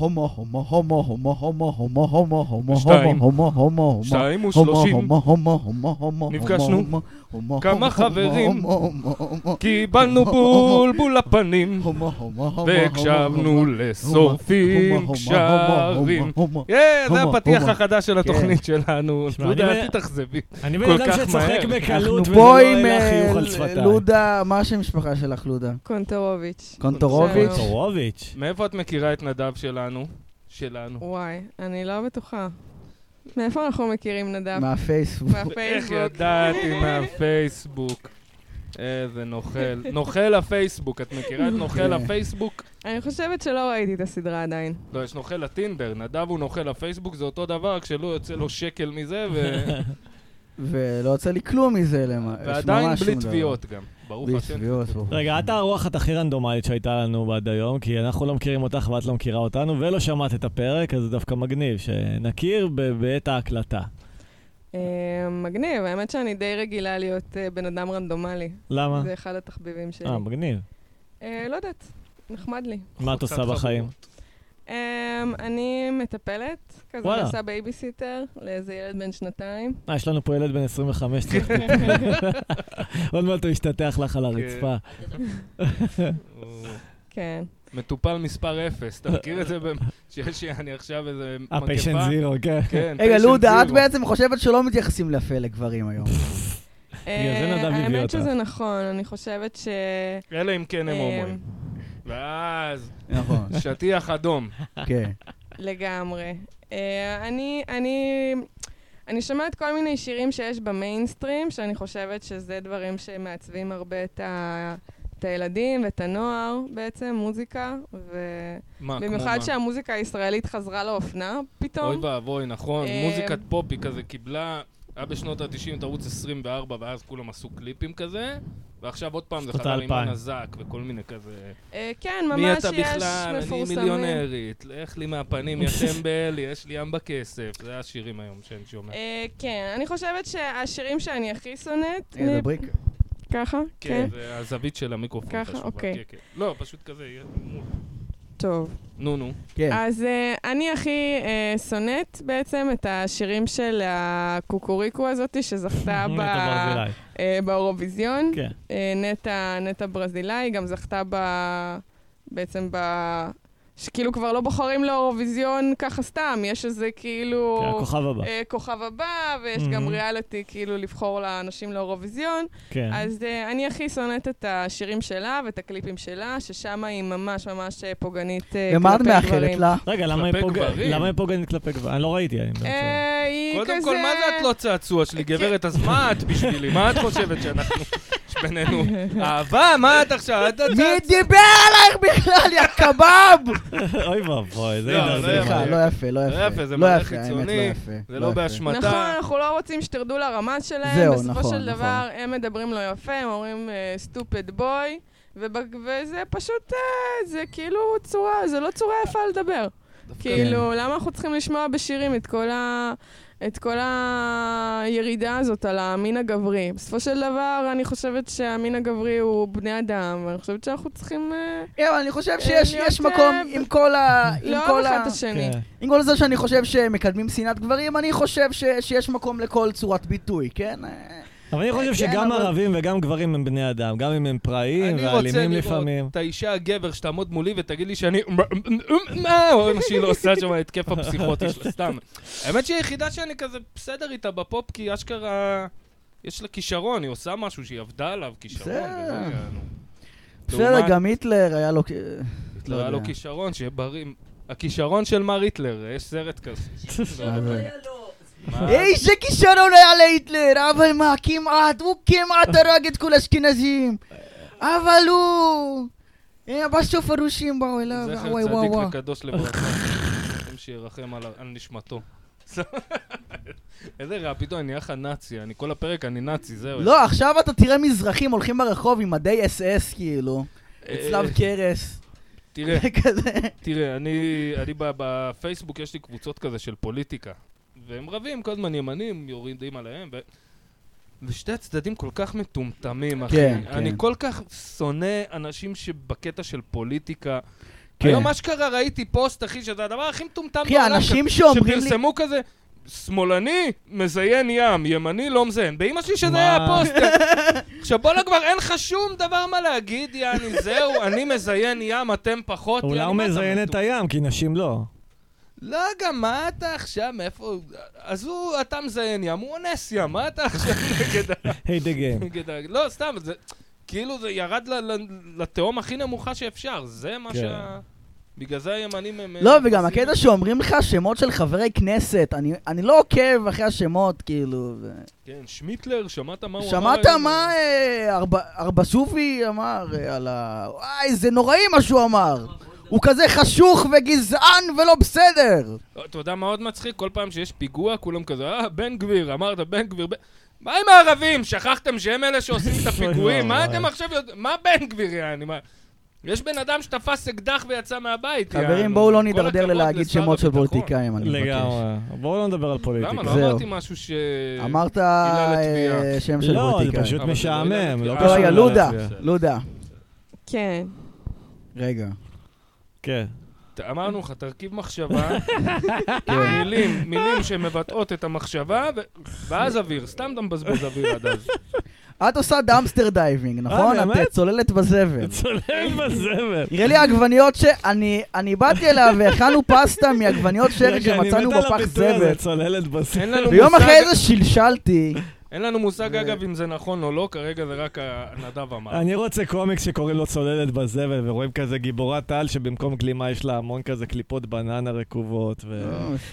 הומו, הומו, הומו, הומו, הומו, הומו, הומו, הומו, שתיים. הומו, הומו, הומו, שתיים הומו, ושלושים. הומו, הומו, הומו, הומו, נפגשנו. הומו, הומו, כמה הומו, חברים. קיבלנו בולבול לפנים, הומו, הומו, הומו, והקשבנו לשורפים קשרים. אה, זה הפתיח. החדש של התוכנית שלנו. לודה, אני- אל תתאכזבי. אני בן אדם שצוחק. בקלות, אנחנו וזה פה לא עם אין לה אה, חיוך על שפתיים. לודה, מה השם המשפחה שלך, לודה? קונטורוביץ'? שלום. טורוביץ'. מאיפה את מכירה את נדב שלנו? שלנו. וואי, אני לא בטוחה. מאיפה אנחנו מכירים נדב? מהפייסבוק. איך מהפייסבוק. ידעתי מהפייסבוק? איזה נוכל. נוכל הפייסבוק, את מכירה את נוכל. הפייסבוק? אני חושבת שלא ראיתי את הסדרה עדיין. לא, יש נוכל הטינדר, נדב הוא נוכל הפייסבוק, זה אותו דבר, רק שלא יוצא לו שקל מזה, ו... ולא יוצא לי כלום מזה, למה. ועדיין ממש בלי שום דבר. תביעות גם. ברוך בלי השם. רגע, את האורחת הכי רנדומלית שהייתה לנו עד היום, כי אנחנו לא מכירים אותך ואת לא מכירה אותנו, ולא שמעת את הפרק, אז זה דווקא מגניב, שנכיר בעת ההקלטה. אה, מגניב, האמת שאני די רגילה להיות אה, בן אדם רנדומלי. למה? זה אחד התחביבים שלי. אה, מגניב. אה, לא יודעת, נחמד לי. מה את עושה בחיים? אמ, אני מטפלת, כזה וואלה. עושה בייביסיטר לאיזה ילד בן שנתיים. אה, יש לנו פה ילד בן 25, צריך טיפול. עוד מעט הוא ישתטח לך על הרצפה. כן. מטופל מספר אפס, אתה מכיר את זה? שיש אני עכשיו איזה אה, מגפה? זירו, כן. כן, רגע, לודה, את. בעצם חושבת שלא מתייחסים יפה לגברים היום. אה, האמת. שזה נכון, אני חושבת ש... אלא אם כן הם אמ, הומואים. ואז נכון, שטיח אדום. כן. לגמרי. אה, אני, אני, אני שומעת כל מיני שירים שיש במיינסטרים, שאני חושבת שזה דברים שמעצבים הרבה את, ה, את הילדים ואת הנוער בעצם, מוזיקה, מה, כמו ובמיוחד? שהמוזיקה הישראלית חזרה לאופנה אוי פתאום. ואבוי, נכון. אה, מוזיקת פופ היא כזה קיבלה, היה בשנות ה-90 את ערוץ 24, ואז כולם עשו קליפים כזה, ועכשיו עוד פעם זה חזר עם. הנזק וכל מיני כזה. אה, כן, מי ממש אתה יש בכלל? אני מפורסמים. מיליונרית, לך לי מהפנים, יא טמבל, יש לי ים בכסף. זה השירים היום שאני שומע. אה, כן, אני חושבת שהשירים שאני הכי שונאת, דברי. ככה, כן, כן, זה הזווית של המיקרופון ככה? אוקיי. כן, כן. לא, פשוט כזה, יהיה מול. טוב. נו, נו. כן. אז uh, אני הכי uh, שונאת בעצם את השירים של הקוקוריקו הזאתי שזכתה ב, uh, באירוויזיון. כן. Uh, נטע, נטע ברזילאי גם זכתה ב... בעצם ב... שכאילו כבר לא בוחרים לאירוויזיון ככה סתם, יש איזה כאילו... כן, הכוכב הבא. אה, כוכב הבא, ויש גם Mhm. ריאליטי כאילו לבחור לאנשים לאירוויזיון. כן. אז uh, אני הכי שונאת את השירים שלה ואת הקליפים שלה, ששם היא ממש ממש אה, פוגענית כלפי ומה את גברים. מאחלת לה? רגע, למה היא פוג- גברים. למה היא פוגענית כלפי גברים? אני לא ראיתי. אני. אה, היא כזה... קודם כל, מה זה את לא צעצוע שלי, גברת? אז מה את בשבילי? מה את חושבת שאנחנו... בינינו אהבה? מה את עכשיו? מי? דיבר עלייך בכלל, יא קבב? אוי ואבוי, זה לא, לא יפה. לא יפה, לא יפה. זה לא האמת, חיצוני, לא. זה לא יפה. באשמתה. נכון, אנחנו לא רוצים שתרדו לרמה שלהם. זהו, בסופו נכון, של נכון. דבר, הם מדברים לא יפה, הם אומרים סטופד בוי, וזה פשוט, אה, זה כאילו צורה, זה לא צורה יפה לדבר. כאילו, למה אנחנו צריכים לשמוע בשירים את כל ה... את כל הירידה הזאת על המין הגברי. בסופו של דבר, אני חושבת שהמין הגברי הוא בני אדם, ואני חושבת שאנחנו צריכים אה, כן, אני חושב שיש להיות, יש מקום אה, עם כל ה... לאהוב כל אחד השני. כן. עם כל זה שאני חושב שמקדמים שנאת גברים, אני חושב שיש מקום לכל צורת ביטוי, כן? אה, אבל אני חושב כן, שגם ערבים וגם גברים הם בני אדם, גם אם הם פראיים אני רוצה ואלימים לראות לפעמים. את האישה הגבר שתעמוד מולי ותגיד לי שאני... מה? או מה שהיא לא עושה שם, ההתקף הפסיכוטי שלה, סתם. האמת שהיא היחידה שאני כזה בסדר איתה בפופ, כי אשכרה... יש לה כישרון, היא עושה משהו שהיא עבדה עליו, כישרון. בסדר. גם היטלר היה לו... היטלר לא היה לו. כישרון, שיהיה בריא. הכישרון של מר היטלר, יש סרט כזה. איזה כישרון היה להיטלר, אבל מה, כמעט, הוא כמעט הרג את כל האשכנזים. אבל הוא... אה, בסוף הרוסים באו אליו, זכר וואי וואי צדיק וואי. וקדוש לברכה. שירחם על נשמתו. איזה רע, פתאום אני נהיה לך נאצי, אני כל הפרק אני נאצי, זהו. לא, עכשיו אתה תראה מזרחים הולכים ברחוב עם מדי אס אס, כאילו. אה, צלב קרס. תראה. תראה, אני, בפייסבוק יש לי קבוצות כזה של פוליטיקה. והם רבים, כל הזמן ימנים, יורדים עליהם, ו... ושתי הצדדים כל כך מטומטמים, אחי. כן, אני כן. כל כך שונא אנשים שבקטע של פוליטיקה, כן. היום אשכרה ראיתי פוסט, אחי, שזה הדבר הכי מטומטם אחי, האנשים ש- שאומרים לי... שפרסמו כזה, שמאלני, מזיין ים, ימני, לא מזיין. באמא שלי שזה? היה הפוסט. עכשיו בואנה כבר, אין לך שום דבר מה להגיד, יעני, זהו, אני מזיין ים, אתם פחות. אולי הוא מזיין את? הים, כי נשים לא. לא, גם מה אתה עכשיו, מאיפה... אז הוא, אתה מזיין ים, הוא אונס ים, מה אתה עכשיו נגד ה... היי דה גיים. נגד ה... לא, סתם, זה... כאילו זה ירד לתהום הכי נמוכה שאפשר, זה מה כן. שה... בגלל זה הימנים הם... לא, וגם הקטע שאומרים לך שמות של חברי כנסת, אני, אני לא עוקב אחרי השמות, כאילו. ו... כן, שמיטלר, שמעת מה הוא אמר? שמעת? מה אה, ארבסופי אמר אה, על ה... וואי, זה נוראי מה שהוא אמר. הוא כזה חשוך וגזען ולא בסדר. לא, אתה יודע מה עוד מצחיק? כל פעם שיש פיגוע, כולם כזה, אה, בן גביר, אמרת בן גביר. בן-" מה עם הערבים? שכחתם שהם אלה שעושים את הפיגועים? מה אתם עכשיו יודעים? מה בן גביר, יעני? מה... יש בן אדם שתפס אקדח ויצא מהבית, יענו. חברים, בואו לא נידרדר ללהגיד שמות של. פוליטיקאים, אני מבקש. לגמרי. בואו לא נדבר על פוליטיקה. למה? לא. אמרתי משהו ש... אמרת אה. שם של לא, זה פוליטיקאי. פשוט לא משעמם. לא לתביעה. קשור רגע. לודה, להצביע. לודה. כן. רגע. כן. אמרנו לך, תרכיב מחשבה. מילים, מילים שמבטאות את המחשבה, ואז אוויר, סתם אתה מבזבז אוויר עד אז. את עושה דאמסטר דייבינג, נכון? את? אה, צוללת בזבל. צולל בזבל. נראה לי העגבניות ש... אני, אני באתי אליה והכנו פסטה מעגבניות שרי אני שמצאנו מת על בפח הביטוי הזה, זבל. צוללת בזבל. אין לנו ויום אחרי זה שלשלתי. אין לנו מושג, אגב, אם זה נכון או לא, כרגע זה רק נדב אמר. אני רוצה קומיקס שקוראים לו צוללת בזבל, ורואים כזה גיבורת על שבמקום גלימה יש לה המון כזה קליפות בננה רקובות,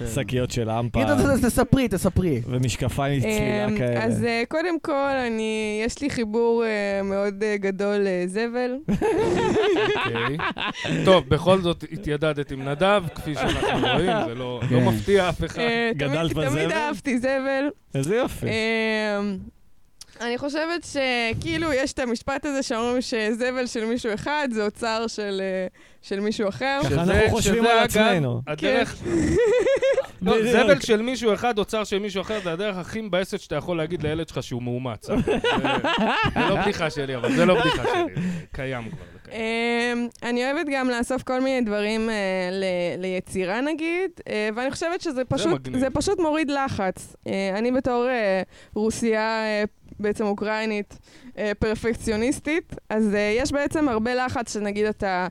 ושקיות של אמפה, תגיד, ת- ת- תספרי, תספרי. ומשקפיים עם צלילה אמ, כאלה. אז אה, קודם כל, אני, יש לי חיבור אה, מאוד אה, גדול לזבל. אוקיי. טוב, בכל זאת התיידדת עם נדב, כפי שאנחנו רואים, זה לא לא כן. מפתיע אף אחד. אה, גדלת תמיד- תמיד בזבל? אהבתי זבל. איזה יופי. אמ, אני חושבת שכאילו יש את המשפט הזה שאומרים שזבל של מישהו אחד זה אוצר של, אה, של מישהו אחר. ככה שזה- אנחנו חושבים על עצמנו. הדרך... לא, בדיוק. זבל של מישהו אחד, אוצר של מישהו אחר, זה הדרך הכי מבאסת שאתה יכול להגיד לילד שלך שהוא מאומץ. זה לא בדיחה שלי, אבל זה לא בדיחה שלי, קיים כבר. זה קיים. אמ, אני אוהבת גם לאסוף כל מיני דברים אה, ליצירה נגיד, אה, ואני חושבת שזה פשוט, מוריד לחץ. אה, אני בתור רוסייה, אה, בעצם אוקראינית, פרפקציוניסטית, אז יש בעצם הרבה לחץ שנגיד אתה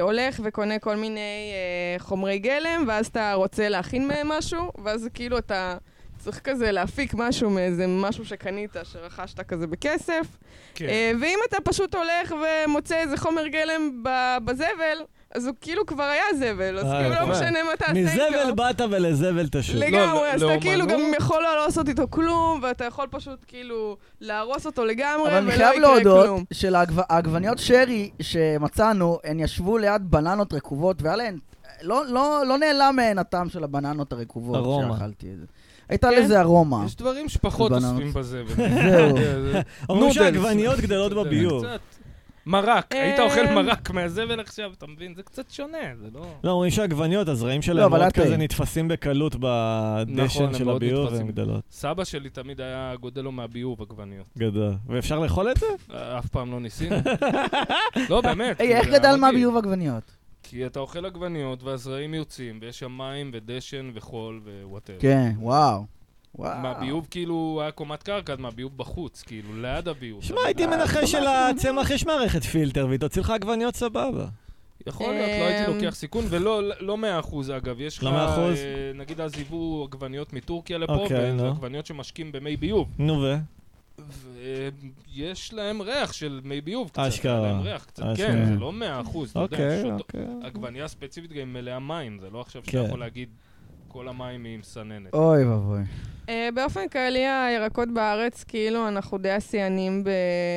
הולך וקונה כל מיני חומרי גלם, ואז אתה רוצה להכין מהם משהו, ואז כאילו אתה... צריך כזה להפיק משהו מאיזה משהו שקנית, שרכשת כזה בכסף. כן. אה, ואם אתה פשוט הולך ומוצא איזה חומר גלם ב- בזבל, אז הוא כאילו כבר היה זבל, אז אה, כאילו לא. משנה מה תעשה איתו. מזבל באת ולזבל תשוב. לגמרי, אז אתה כאילו גם לאומנות- יכול לא לעשות איתו כלום, ואתה יכול פשוט כאילו להרוס אותו לגמרי, אבל אני ולא חייב יקרה להודות כלום. שלעגבניות שרי שמצאנו, הן ישבו ליד בננות רקובות, והיה להן... לא, לא, לא נעלם מהן הטעם של הבננות הרקובות. שאכלתי את זה. הייתה כן? לזה ארומה. יש דברים שפחות. אוספים בזבל. זהו. זה- זה- אומרים. שהעגבניות גדלות בביוב. מרק, היית אה, אוכל מרק מהזבל עכשיו, אתה מבין? זה קצת שונה, זה לא... לא, אומרים שהעגבניות, הזרעים לא, שלהם אבל מאוד תהיה. כזה נתפסים בקלות נכון, בדשן הם של הביוב. והן גדלות. סבא שלי תמיד היה גודל לו מהביוב עגבניות. גדול. ואפשר לאכול את זה? אה, אף פעם לא ניסינו. לא, באמת. איך גדל היה מה מגעיל. ביוב עגבניות? כי אתה אוכל עגבניות והזרעים יוצאים, ויש שם מים ודשן וחול ו-whatever. כן, וואו. וואו. מהביוב כאילו היה קומת קרקע, אז מהביוב בחוץ, כאילו, ליד הביוב. שמע, הייתי מנחש שלצמח יש מערכת פילטר, והיא תוציא לך עגבניות סבבה. יכול להיות, לא הייתי אמ, לוקח סיכון, ולא לא מאה אחוז אגב, יש לך, לא? אה, נגיד אז ייבאו עגבניות מטורקיה לפה, אוקיי, וזה נו. עגבניות שמשקים במי ביוב. נו ו? ויש להם ריח של מי ביוב קצת. אשכרה. להם ריח קצת, אשכרה. כן, זה לא מאה אחוז, אתה יודע, אוקיי, עוד- אוקיי. עגבנייה ספציפית גם מלאה מים, זה לא עכשיו שאתה כן. יכול להגיד כל המים היא מסננת. אוי ואבוי. אה, באופן כללי, הירקות בארץ, כאילו, אנחנו די השיאנים ב-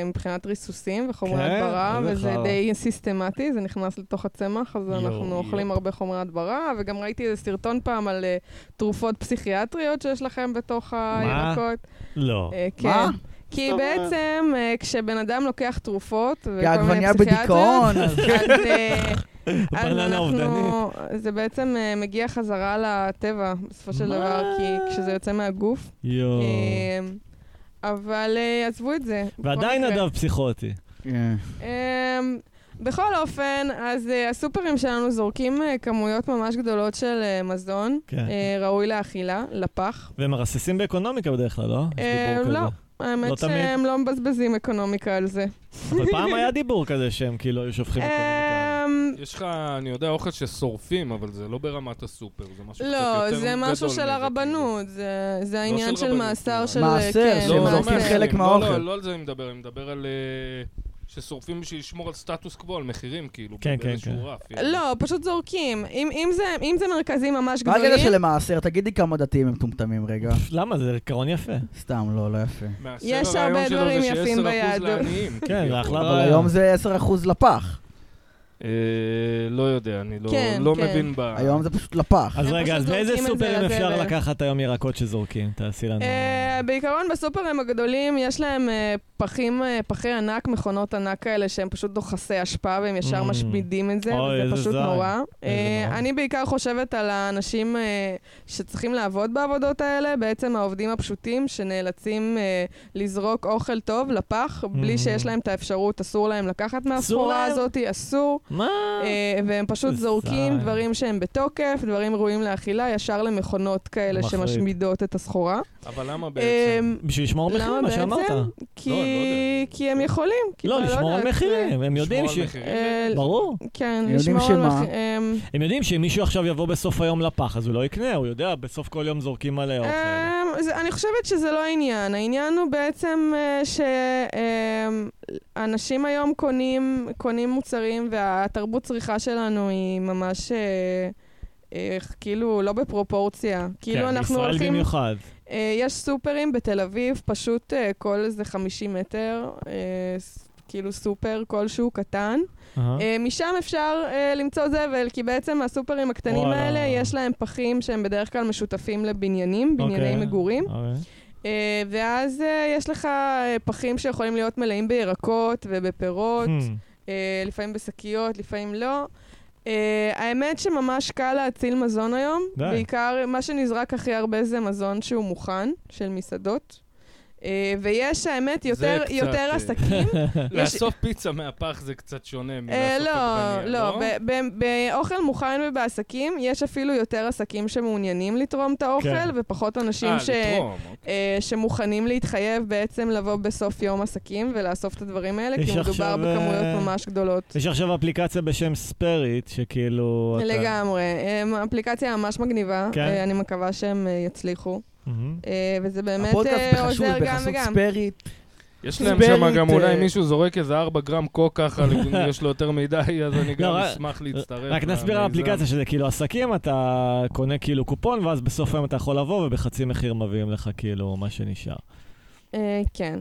מבחינת ריסוסים וחומרי כן? הדברה, וזה חרא. די סיסטמטי, זה נכנס לתוך הצמח, אז יואו, אנחנו אוכלים יואו. הרבה חומרי הדברה, וגם ראיתי איזה סרטון פעם על אה, תרופות פסיכיאטריות שיש לכם בתוך הירקות. לא. אה, כן. מה? כי? בעצם, אה, כשבן אדם לוקח תרופות, וכל מיני. אז אה, אז. אנחנו, זה בעצם אה, מגיע חזרה לטבע, בסופו של? דבר, כי כשזה יוצא מהגוף. יואו. אבל עזבו את זה. ועדיין. נדב פסיכוטי. כן. בכל אופן, אז uh, הסופרים שלנו זורקים uh, כמויות ממש גדולות של uh, מזון, כן. uh, ראוי לאכילה, לפח. והם מרססים באקונומיקה בדרך כלל, לא? יש דיבור לא. האמת לא. שהם לא מבזבזים אקונומיקה על זה. אבל פעם היה דיבור כזה שהם כאילו היו שופכים אקונומיקה. אמ, יש לך, אני יודע, אוכל ששורפים, אבל זה לא ברמת הסופר, זה משהו קצת יותר לא, גדול זה משהו של כאילו. הרבנות, זה- זה העניין של מאסר. של... מעשר, כן, שהם לא, לא זורקים חלק לא, מהאוכל. לא, לא על זה אני מדבר, אני מדבר על... ששורפים בשביל לשמור על סטטוס קוו, על מחירים, כאילו, כן, כן, כן. רף. לא, פשוט זורקים. אם- אם זה- אם זה מרכזים ממש מה הקטע גדולים... שלמעשר? תגידי כמה דתיים הם מטומטמים רגע. למה? זה עיקרון יפה. סתם, לא, לא יפה. יש הרבה דברים יפים 10% ביהדות. כן, זה. אחלה אבל. היום זה 10% לפח. אה, לא יודע, אני לא- כן, לא כן. מבין ב... היום זה פשוט לפח. אז רגע, אז באיזה סופרים אפשר. לקחת היום ירקות שזורקים? תעשי לנו. אה, בעיקרון בסופרים הגדולים יש להם אה, פחים, אה, פחי ענק, מכונות ענק כאלה שהם פשוט דוחסי אשפה והם ישר Mm. משמידים את זה, אוי, וזה פשוט זין. נורא. אה, נורא. אני בעיקר חושבת על האנשים אה, שצריכים לעבוד בעבודות האלה, בעצם העובדים הפשוטים שנאלצים אה, לזרוק אוכל טוב לפח, בלי Mm. שיש להם את האפשרות, אסור להם לקחת מהסחורה? הזאת, אסור. מה? אה, והם פשוט זורקים זין. דברים שהם בתוקף, דברים ראויים לאכילה, ישר למכונות כאלה מחריד. שמשמידות את הסחורה. אבל למה בעצם? אמ, בשביל לשמור למה מחירים, מה שאמרת. בעצם? כי, לא. כי הם יכולים. לא, לא לשמור על מחירים, הם יודעים ש... אה, ברור. כן, הם יודעים לשמור על? מחירים. הם יודעים שאם מישהו עכשיו יבוא בסוף היום לפח, אז הוא לא יקנה, הוא יודע, בסוף כל יום זורקים מלא אוכל. אמ, אני חושבת שזה לא העניין. העניין הוא בעצם אה, שאנשים היום קונים, קונים מוצרים והתרבות צריכה שלנו היא ממש... אה, אה, כאילו לא בפרופורציה. כאילו כן, אנחנו בישראל הולכים... במיוחד. אה, יש סופרים בתל אביב, פשוט אה, כל איזה 50 מטר, ס- כאילו סופר כלשהו קטן. אהה. אה, משם אפשר אה, למצוא זבל, כי בעצם הסופרים הקטנים וואלה. האלה, יש להם פחים שהם בדרך כלל משותפים לבניינים, בנייני אוקיי. מגורים. אוקיי. אה, ואז אה, יש לך אה, פחים שיכולים להיות מלאים בירקות ובפירות, Hmm. אה, לפעמים בשקיות, לפעמים לא. אה, האמת שממש קל להציל מזון היום. די. בעיקר, מה שנזרק הכי הרבה זה מזון שהוא מוכן, של מסעדות. אה, ויש, האמת, יותר, קצת, יותר אה, עסקים. לאסוף פיצה מהפח זה קצת שונה אה, מלאסוף לא, עגבניה, לא, ב- באוכל מוכן ובעסקים יש אפילו יותר עסקים שמעוניינים לתרום את האוכל, כן. ופחות אנשים אה, ש... לתרום, אוקיי. אה, שמוכנים להתחייב בעצם לבוא בסוף יום עסקים ולאסוף את הדברים האלה, יש כי מדובר עכשיו, בכמויות אה, ממש גדולות. יש עכשיו אפליקציה בשם ספריט, שכאילו... אתה- לגמרי. אה, אפליקציה ממש מגניבה, כן. אה, אני מקווה שהם אה, יצליחו. אה, וזה באמת הפודקאסט אה, בחשוב עוזר גם בחסות וגם. ספרית. יש להם שם גם אולי מישהו זורק איזה 4 גרם קוק ככה, יש לו יותר מדי, אז אני גם לא, אשמח להצטרף. רק נסביר על. האפליקציה שזה כאילו עסקים, אתה קונה כאילו קופון, ואז בסוף היום אתה יכול לבוא ובחצי מחיר מביאים לך כאילו מה שנשאר. אה, כן.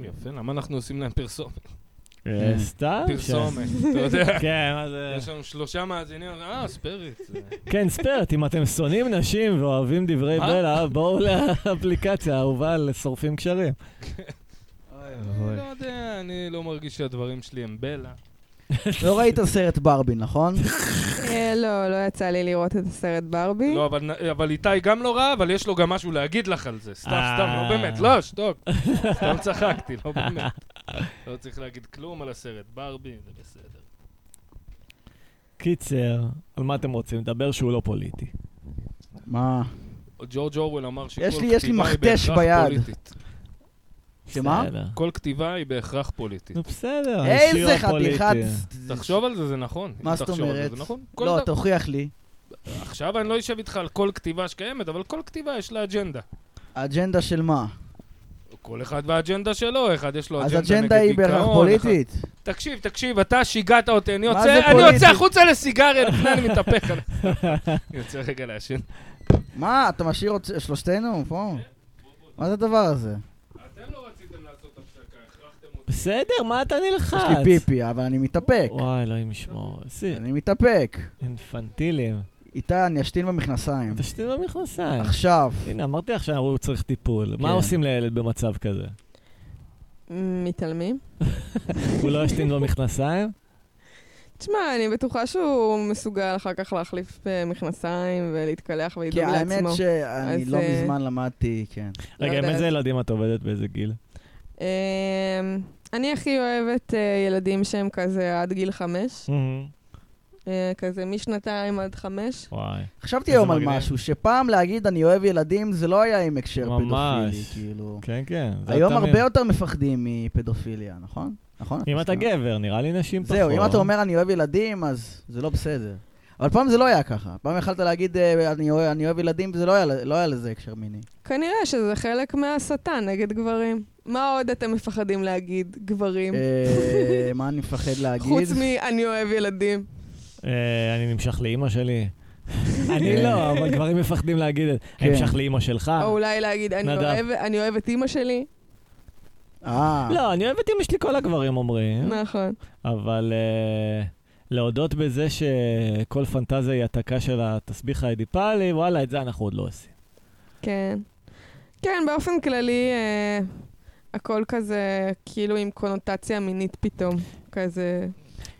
יפה, למה אנחנו עושים להם פרסומת? אה, סתם? פרסומת, אתה יודע. כן, מה זה... יש לנו שלושה מאזינים, אה, ספריט. זה- כן, ספרט, אם אתם שונאים נשים ואוהבים דברי? בלע, בואו לאפליקציה האהובה לשורפים קשרים. אני לא יודע, אני לא מרגיש שהדברים שלי הם בלע. לא ראית סרט ברבי, נכון? אה, לא, לא יצא לי לראות את הסרט ברבי. לא, אבל- אבל איתי גם לא רע, אבל יש לו גם משהו להגיד לך על זה. סתם, אה. סתם, לא באמת. לא, שתוק. סתם צחקתי, לא באמת. לא צריך להגיד כלום על הסרט ברבי, זה בסדר. קיצר, על מה אתם רוצים? לדבר שהוא לא פוליטי. מה? ג'ורג' אורוול אמר שכל יש לי- יש לי כתיבה היא מכתש בהכרח ביד. פוליטית. שמה? כל כתיבה היא בהכרח פוליטית. נו בסדר, איזה. חתיכת... תחשוב על זה, זה נכון. מה זאת אומרת? נכון. כל לא, תוכיח לי. עכשיו אני לא אשב איתך על כל כתיבה שקיימת, אבל כל כתיבה יש לה אג'נדה. האג'נדה של מה? כל אחד והאג'נדה שלו, אחד יש לו אז אג'נדה נגד אג'נדה היא בהכרח דיכאון, פוליטית. אחד- תקשיב, תקשיב, אתה שיגעת אותי, אני יוצא, אני? יוצא החוצה לסיגריה, לפני אני מתהפך עליך. אני יוצא רגע לעשן. מה, אתה משאיר עוד שלושתנו פה? מה זה הדבר הזה? אתם לא רציתם לעשות הפסקה, הכרחתם אותי. בסדר, מה אתה נלחץ? יש לי פיפי, אבל אני מתאפק. וואי, אלוהים ישמור. אני מתאפק. אינפנטילים. איתה אני אשתין במכנסיים. תשתין במכנסיים. עכשיו. הנה, אמרתי לך שהוא צריך טיפול. מה כן. עושים לילד במצב כזה? מתעלמים? הוא לא ישתין במכנסיים? תשמע, אני בטוחה שהוא מסוגל אחר כך להחליף אה, מכנסיים ולהתקלח כי ולדאוג האמת לעצמו. שאני אז, לא אה, מזמן למדתי, כן. לא רגע, עם יודעת. איזה ילדים את עובדת? באיזה גיל? אני הכי אוהבת אה, ילדים שהם כזה עד גיל חמש. אה, כזה משנתיים עד חמש. וואי. חשבתי היום על מגניב. משהו, שפעם להגיד אני אוהב ילדים זה לא היה עם הקשר ממש. פדופילי, כאילו. כן, כן. זה היום תמיד. הרבה יותר מפחדים מפדופיליה, נכון? נכון? אם אתה? גבר, נראה לי נשים פחות. זהו, אם אתה אומר אני אוהב ילדים, אז זה לא בסדר. אבל פעם זה לא היה ככה. פעם יכלת להגיד אה, אני אוהב- אני אוהב ילדים, וזה לא היה- לא היה לזה הקשר מיני. כנראה שזה חלק מההסתה נגד גברים. מה עוד אתם מפחדים להגיד, גברים? אה, מה אני מפחד להגיד? חוץ מ"אני אוהב ילדים". אה, אני נמשך לאימא שלי. אני לא, אבל גברים מפחדים להגיד את זה. כן. אני נמשך לאימא שלך. או אולי להגיד, "אני. אוהב- אני את אימא שלי. לא, אני אוהב את אמא שלי, כל הגברים אומרים. נכון. אבל להודות בזה שכל פנטזיה היא העתקה של התסביך האדיפלי, וואלה, את זה אנחנו עוד לא עושים. כן. כן, באופן כללי, אה, הכל כזה, כאילו עם קונוטציה מינית פתאום. כזה...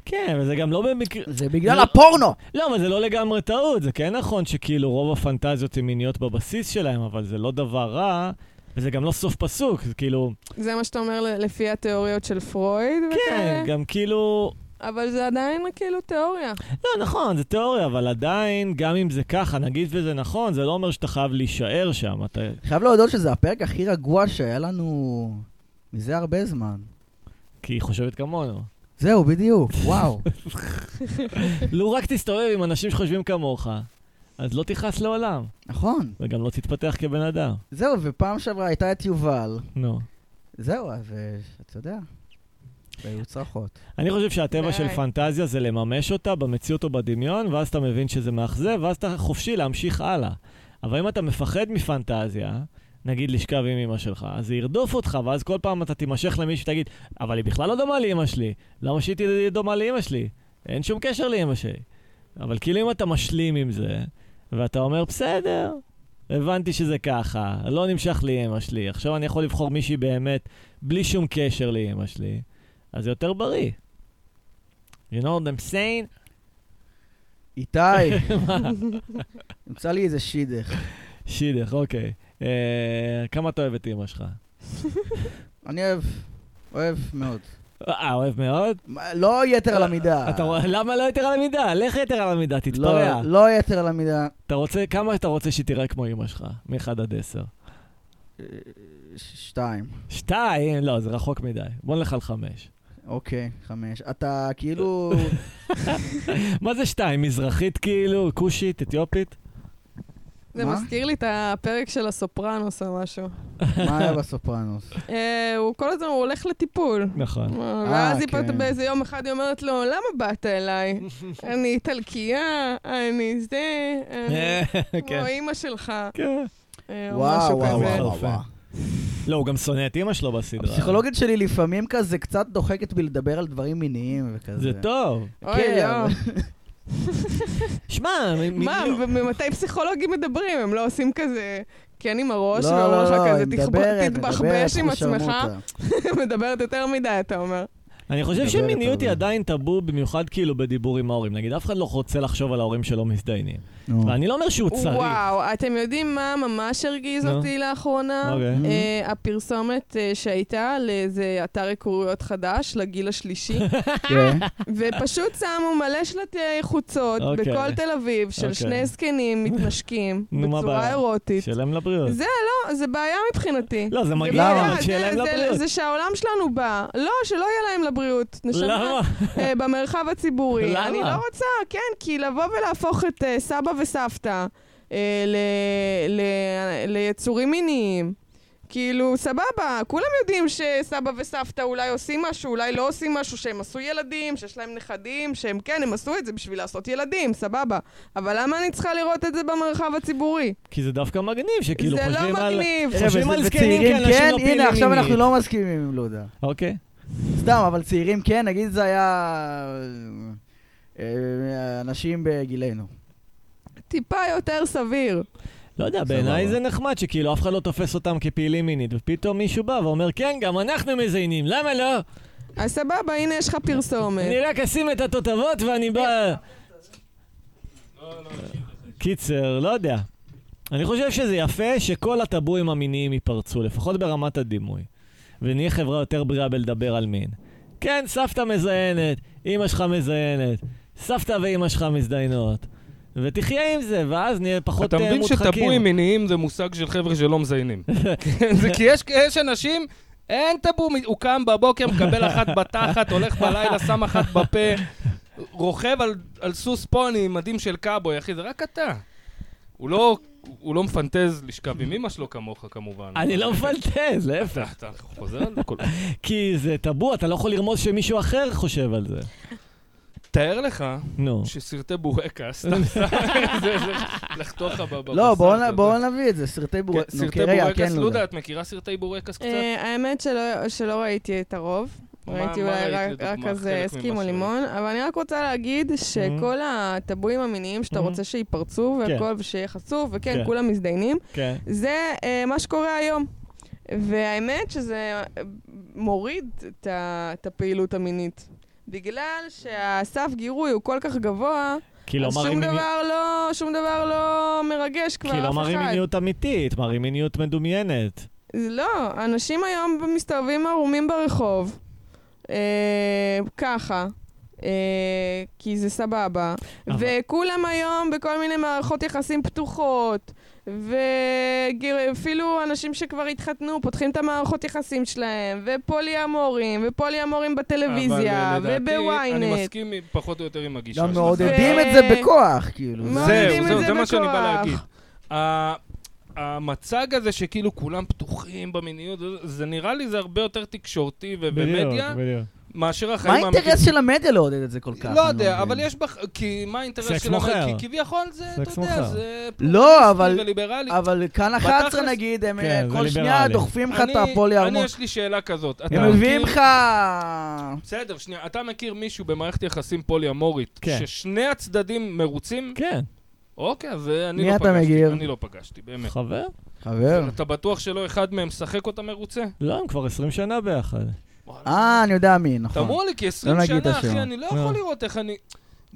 כן, וזה גם לא במקרה... זה בגלל לא- הפורנו! לא, אבל זה לא לגמרי טעות, זה כן נכון שכאילו רוב הפנטזיות הן מיניות בבסיס שלהם, אבל זה לא דבר רע, וזה גם לא סוף פסוק, זה כאילו... זה מה שאתה אומר לפי התיאוריות של פרויד כן, וכאלה? גם כאילו... אבל זה עדיין כאילו תיאוריה. לא, נכון, זה תיאוריה, אבל עדיין, גם אם זה ככה, נגיד וזה נכון, זה לא אומר שאתה חייב להישאר שם. אתה... חייב להודות שזה הפרק הכי רגוע שהיה לנו מזה הרבה זמן. כי היא חושבת כמונו. זהו, בדיוק, וואו. לו רק תסתובב עם אנשים שחושבים כמוך, אז לא תכעס לעולם, נכון. וגם לא תתפתח כבן אדם. זהו, ופעם שעברה הייתה את יובל. נו. זהו, אז אה, אתה יודע, והיו צרחות. אני חושב שהטבע של. פנטזיה זה לממש אותה במציאות או בדמיון, ואז אתה מבין שזה מאכזב, ואז אתה חופשי להמשיך הלאה. אבל אם אתה מפחד מפנטזיה, נגיד לשכב עם אמא שלך, אז זה ירדוף אותך, ואז כל פעם אתה תימשך למישהו שתגיד, אבל היא בכלל לא דומה לאמא שלי. למה שהיא תהיה דומה לאמא שלי? אין שום קשר לאמא שלי. אבל כאילו אם אתה משלים עם זה, ואתה אומר, בסדר, הבנתי שזה ככה, לא נמשך לי אמא שלי, עכשיו אני יכול לבחור מישהי באמת, בלי שום קשר לאמא שלי, אז זה יותר בריא. You know what I'm saying? איתי, נמצא לי איזה שידך. שידך, אוקיי. אה, כמה אתה אוהב את אמא שלך? אני אוהב, אוהב מאוד. אה, אוהב מאוד? לא יתר על המידה. למה לא יתר על המידה? לך יתר על המידה, תתפרע. לא, לא יתר על המידה. אתה רוצה, כמה אתה רוצה שהיא תראה כמו אמא שלך? מ-1 עד 10. אה, שתיים. שתיים? לא, זה רחוק מדי. בוא נלך על חמש. אוקיי, חמש. אתה כאילו... מה זה שתיים? מזרחית כאילו? כושית? אתיופית? זה? מזכיר לי את הפרק של הסופרנוס או משהו. מה היה בסופרנוס? אה, הוא כל הזמן, הוא הולך לטיפול. נכון. אה, ואז היא כן. פתאום באיזה יום אחד היא אומרת לו, למה באת אליי? אני איטלקייה, אני זה, אני כמו כן. אימא שלך, כן. אה, או וואו, וואו. וואו. לא, הוא גם שונא את אמא שלו בסדרה. הפסיכולוגית שלי לפעמים כזה קצת דוחקת בלדבר על דברים מיניים וכזה. זה טוב. אוי, כן, שמע, מה, וממתי פסיכולוגים מדברים? הם לא עושים כזה, כן עם הראש, לא, ואומרים לך לא, כזה, היא "תחב- מדברת, תתבחבש עם עצמך. מדברת יותר מדי, אתה אומר. אני חושב שמיניות היא. עדיין טאבו, במיוחד כאילו בדיבור עם ההורים. נגיד, אף אחד לא רוצה לחשוב על ההורים שלו מזדיינים. ואני לא אומר שהוא צריך. וואו, אתם יודעים מה ממש הרגיז. אותי לאחרונה? אוקיי. אה, הפרסומת אה, שהייתה לאיזה אתר היכרויות חדש, לגיל השלישי, כן. ופשוט שמו מלא שלטי חוצות אוקיי. בכל תל אביב של אוקיי. שני זקנים מתנשקים בצורה? אירוטית. שלם לבריאות. זה לא, זה בעיה מבחינתי. לא, זה מגיע זה- לבריאות. זה שהעולם שלנו בא. לא, שלא יהיה להם לבריאות. נשמה, למה? אה, במרחב הציבורי. למה? אני לא רוצה, כן, כי לבוא ולהפוך את אה, סבא וסבתא אה, ל- ל- ליצורים מיניים. כאילו, סבבה, כולם יודעים שסבא וסבתא אולי עושים משהו, אולי לא עושים משהו, שהם עשו ילדים, שיש להם נכדים, שהם כן, הם עשו את זה בשביל לעשות ילדים, סבבה. אבל למה אני צריכה לראות את זה במרחב הציבורי? כי זה דווקא מגניב, שכאילו זה לא חושבים על... מגניב. רגע, חושבים וזה- על זקנים כאנשים כן? לא פעילים הנה, עכשיו. אנחנו לא מסכימים עם לודה. אוקיי. סתם, אבל צעירים כן, נגיד זה היה... אה, אנשים בגילנו. טיפה יותר סביר. לא יודע. בעיניי זה נחמד שכאילו אף אחד לא תופס אותם כפעילים מינית, ופתאום מישהו בא ואומר, כן, גם אנחנו מזיינים, למה לא? אז סבבה, הנה יש לך פרסומת. אני רק אשים את התותבות ואני בא... קיצר, לא יודע. אני חושב שזה יפה שכל הטבואים המיניים ייפרצו, לפחות ברמת הדימוי. ונהיה חברה יותר בריאה בלדבר על מין. כן, סבתא מזיינת, אמא שלך מזיינת, סבתא ואמא שלך מזדיינות. ותחיה עם זה, ואז נהיה פחות אתה אה, מבין מודחקים. שטבואים מיניים זה מושג של חבר'ה שלא מזיינים. כן, זה כי יש- יש אנשים, אין טאבו, הוא קם בבוקר, מקבל אחת בתחת, הולך בלילה, שם אחת בפה, רוכב על- על סוס פוני עם מדים של קאבוי, אחי, זה רק אתה. הוא לא... הוא לא מפנטז לשכב עם אמא שלו כמוך, כמובן. אני לא מפנטז, להפך. אתה חוזר על זה כל. כי זה טאבו, אתה לא יכול לרמוז שמישהו אחר חושב על זה. תאר לך נו. שסרטי בורקס, סתם, לחתוך לך בבשר. לא, בואו נביא את זה, סרטי כן, בורקס. סרטי כי רגע, בורקס, כן, לודה. את מכירה סרטי בורקס קצת? אה, האמת שלא ראיתי את הרוב. ראיתי אולי רק-? רק אסקימו ממה לימון, אבל אני רק רוצה להגיד שכל הטבואים המיניים שאתה. רוצה שייפרצו כן. והכל, ושיהיה חשוף, וכן, כן. כולם מזדיינים, כן. זה אה, מה שקורה היום. והאמת שזה אה, מוריד את הפעילות המינית. בגלל שהסף גירוי הוא כל כך גבוה, כי לא אז מראים שום מיני- דבר לא, שום דבר לא מרגש כבר אף כי אחד. לא מראים מיניות אמיתית, מראים מיניות מדומיינת. לא, אנשים היום מסתובבים ערומים ברחוב, ככה, אה, כי זה סבבה, אבל- וכולם היום בכל מיני מערכות יחסים פתוחות, ואפילו אנשים שכבר התחתנו פותחים את המערכות יחסים שלהם, ופולי אמורים, ופולי אמורים בטלוויזיה, אבל, אה, לדעתי, אני ובוויינט. מסכים פחות או יותר עם הגישה גם שלך. מעודדים ו- את זה בכוח, כאילו. זה- מעודדים זהו, את זהו, זה זה מה שאני בא. להגיד. המצג הזה שכאילו כולם פתוחים במיניות, זה נראה לי זה הרבה יותר תקשורתי ו- ומדיה, בדיוק. מאשר מה החיים האינטרס של המדיה לעודד את זה כל כך? לא אני יודע, מבין. אבל יש בך... כי מה האינטרס סקס של המדיה? מוכר. כי כביכול זה, אתה סקס יודע. זה לא, אבל- וליברלי. אבל כאן 11 בתכלס- נגיד, הם כן, אה, כל שנייה. דוחפים לך את אני- הפולי אני, ארמון. יש לי שאלה כזאת. אתה הם מביאים מכיר- לך... בסדר, שנייה. אתה מכיר מישהו במערכת יחסים פולי-אמורית, כן. ששני הצדדים מרוצים? כן, אוקיי, אז אה, אני מי לא אתה פגשתי. מכיר? אני לא פגשתי, באמת. חבר? חבר. אתה בטוח שלא אחד מהם משחק אותה מרוצה? לא, הם כבר 20 שנה ביחד. אה, אני יודע מי, נכון. תאמרו לי, כי 20 לא שנה. אחי, אני לא לא. יכול לראות איך אני...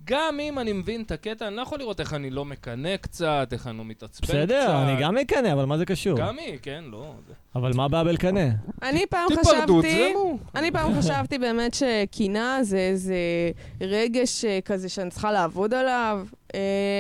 גם אם אני מבין את הקטע, אני לא יכול לראות איך אני לא מקנא קצת, איך אני לא מתעצבן קצת. בסדר, אני גם מקנא, אבל מה זה קשור? גם היא, כן, לא. אבל מה הבעיה בלקנא? אני פעם חשבתי... תזרמו. אני פעם חשבתי באמת שקנאה זה איזה רגש אה, כזה שאני צריכה לעבוד עליו,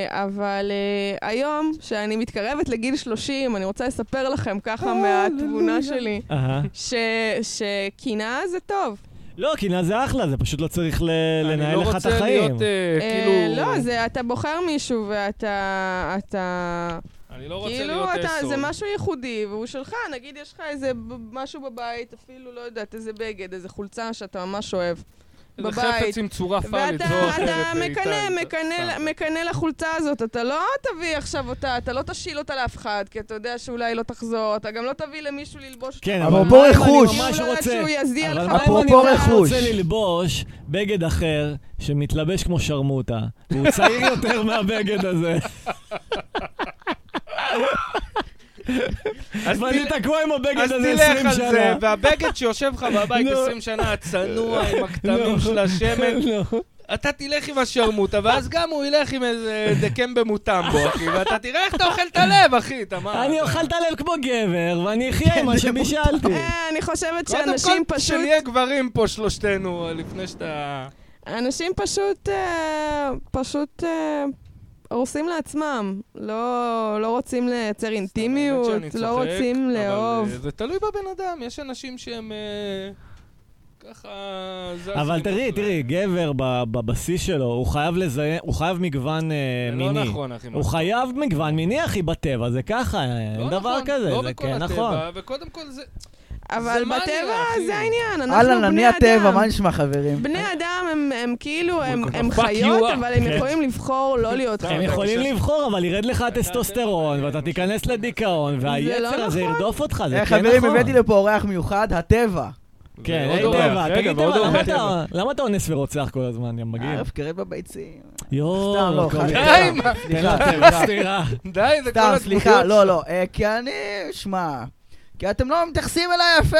אבל אה, היום, שאני מתקרבת לגיל 30, אני רוצה לספר לכם ככה מהתבונה שלי, אהה. ש- שקנאה זה טוב. לא, קנאה זה אחלה, זה פשוט לא צריך ל- אני לנהל לא לך את רוצה החיים. להיות, אה, אה, כאילו... לא, זה, אתה בוחר מישהו ואתה... אתה... אני לא רוצה כאילו, להיות אתה. זה משהו ייחודי, והוא שלך, נגיד יש לך איזה משהו בבית, אפילו, לא יודעת, איזה בגד, איזה חולצה שאתה ממש אוהב. איזה בבית. חפץ עם צורה פאלית, ואתה זו או אחרת. אתה אה, מקנא, מקנא, לחולצה הזאת, אתה לא תביא עכשיו אותה, אתה לא תשיל אותה לאף אחד, כי אתה יודע שאולי לא תחזור, אתה גם לא תביא למישהו ללבוש אותה. כן, אבל אם רכוש. אני ממש לא רוצה... שהוא יזיע לך אפרופו אני רכוש. רוצה ללבוש בגד אחר שמתלבש כמו שרמוטה, והוא צעיר יותר מהבגד הזה, אז ואני תקוע עם הבגד אז הזה תלך 20 על זה, שנה. והבגד שיושב לך בבית לא. 20 שנה, הצנוע עם הכתמים. של השמן. אתה תלך עם השרמוטה, ואז גם הוא ילך עם איזה דקם במוטמבו, אחי, ואתה תראה איך אתה אוכל את הלב, אחי, אתה מה? אני אוכל את הלב כמו גבר, ואני אחיה עם מה שבישלתי. אה, אני חושבת קודם שאנשים כל, פשוט... שנהיה גברים פה שלושתנו, לפני שאתה... אנשים פשוט... אה, פשוט... אה, הורסים לעצמם, לא, לא רוצים לייצר אינטימיות, לא צוחק, רוצים אבל, לאהוב. אה, זה תלוי בבן אדם, יש אנשים שהם אה, ככה... אבל תראי. תראי, גבר ב- בבסיס שלו, הוא חייב לזיין, הוא חייב מגוון אה, לא מיני. נכון, אחי. הוא חייב מגוון מיני, אחי, בטבע, זה ככה, אין לא דבר נכון, כזה, לא זה בכל כן הטבע, נכון. וקודם כל זה... אבל בטבע? זה העניין, אנחנו אהלן, בני אני הטבע, אדם. מה נשמע חברים? בני אדם הם, הם כאילו, הם, הם חיות, up. אבל הם. יכולים לבחור לא להיות הם חיות. יכולים חושב- לבחור, אבל ירד לך הטסטוסטרון, ואתה תיכנס לדיכאון, והיצר הזה נכון. ירדוף אותך, זה אה, כן חברים, נכון. הבאתי לפה אורח מיוחד, הטבע. כן, אורח, טבע, תגיד טבע. למה אתה- אונס ורוצח כל הזמן, יא מגעיל? ערב קרב בביצים. יואו, סתם, לא. די, מה? סליחה. די, זה כל סליחה, לא. לא. אה, כי אני, שמע, כי אתם לא מתייחסים אליי יפה.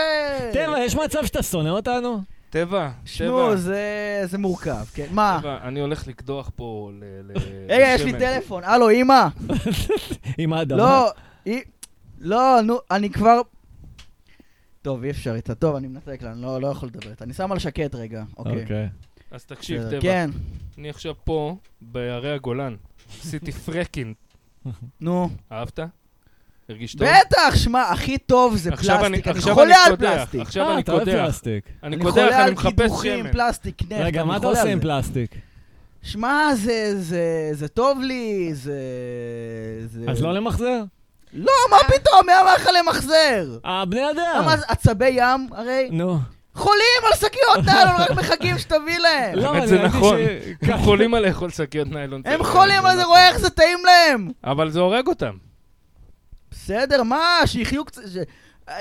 טבע, יש מצב שאתה שונא אותנו? טבע, שמעו, טבע. זה זה מורכב, כן. מה? טבע, אני הולך לקדוח פה ל... ל- רגע, יש לי. טלפון. הלו, אמא. עם האדמה. לא, היא- לא, נו, אני כבר... טוב, אי אפשר איתה. טוב, אני מנתק לה, אני לא לא יכול לדבר איתה. אני שם על שקט רגע, אוקיי. אוקיי. אז תקשיב. טבע. כן, אני עכשיו פה, בהרי הגולן. עשיתי פרקינג. נו. אהבת? הרגיש טוב? בטח, שמע, הכי טוב זה עכשיו אני- פלסטיק. אני עכשיו חולה אני על קודח, פלסטיק. עכשיו אני אתה אוהב קודח. פלסטיק. אני אני קודח, חולה אני על מחפש קידוחים, שמן. פלסטיק, נפט, רגע, אני מה אתה חולה עושה על עם. פלסטיק? שמע, זה, זה, זה טוב לי, זה... זה... אז לא למחזר? לא, מה פתאום, מי אמר לך למחזר? אה, בני אדם. למה עצבי ים, הרי, נו. חולים על שקיות ניילון, רק מחכים שתביא להם. לא, האמת אני זה ראיתי נכון. ש- הם חולים על לאכול שקיות ניילון. הם חולים על זה, נכון. רואה איך זה טעים להם. אבל זה הורג אותם. בסדר, מה, שיחיו קצת... ש-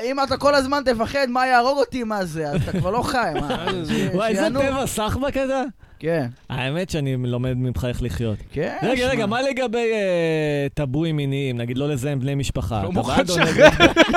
אם אתה כל הזמן תפחד מה יהרוג אותי, מה זה, אז אתה כבר לא חי, מה? וואי, איזה. טבע סחבק כזה? כן, האמת שאני לומד ממך איך לחיות. כן. רגע, רגע. מה לגבי אה, טבואים מיניים? נגיד לא לזהם בני משפחה. לא מוכן לשחרר.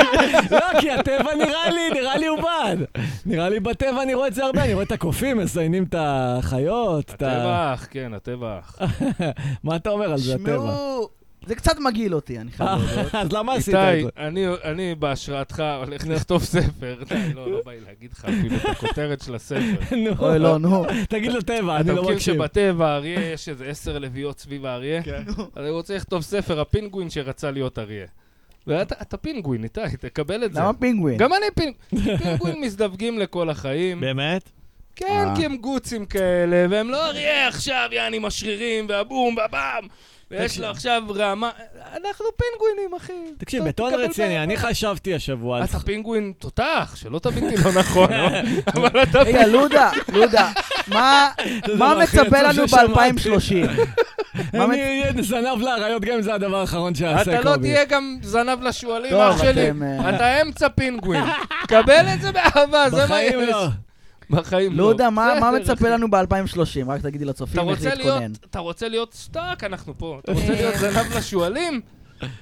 לא, כי הטבע נראה לי, נראה לי הוא בעד. נראה לי בטבע אני רואה את זה הרבה, אני רואה את הקופים מזיינים את החיות. הטבע אח, כן, הטבע אח. מה אתה אומר על זה, הטבע? שמעו, זה קצת מגעיל אותי, אני חייב להודות. אז למה עשית את איתי, זה? אני- אני בהשראתך הולך לכתוב ספר. לא, לא בא לי להגיד לך אפילו את הכותרת של הספר. נו, אוי, לא, נו. תגיד לטבע, אתה אני לא מכיר מקשיב. שבטבע האריה יש איזה עשר לביאות סביב האריה? כן. אז אני רוצה לכתוב ספר, הפינגווין שרצה להיות אריה. ואתה אתה פינגווין, איתי, תקבל את זה. למה פינגווין? גם אני פינגווין. פינגווין מזדווגים לכל החיים. באמת? כן, אה. כי הם גוצים כאלה, והם לא אריה עכשיו, יעני משרירים, והבום, והבם. ויש. לו עכשיו רמה... אנחנו פינגווינים, אחי. תקשיב, בטון רציני. אני חשבתי השבוע על... אתה פינגווין תותח, שלא תבין אותי לא נכון, לא? אבל אתה רגע, לודה, לודה, מה מצפה לנו ששמעתי. ב-2030? מה אני אהיה זנב לאריות גם אם זה הדבר האחרון שאעשה, אתה קובי. לא תהיה גם זנב לשועלים, אח שלי. אה, אתה אמצע פינגווין. קבל את זה באהבה, זה מה בחיים יש. לא. בחיים לא. לודה, מה מה בסדר, מצפה. לנו ב-2030? רק תגידי לצופים איך להתכונן. להיות, אתה רוצה להיות סטאק, אנחנו פה. אתה רוצה להיות זנב לשועלים?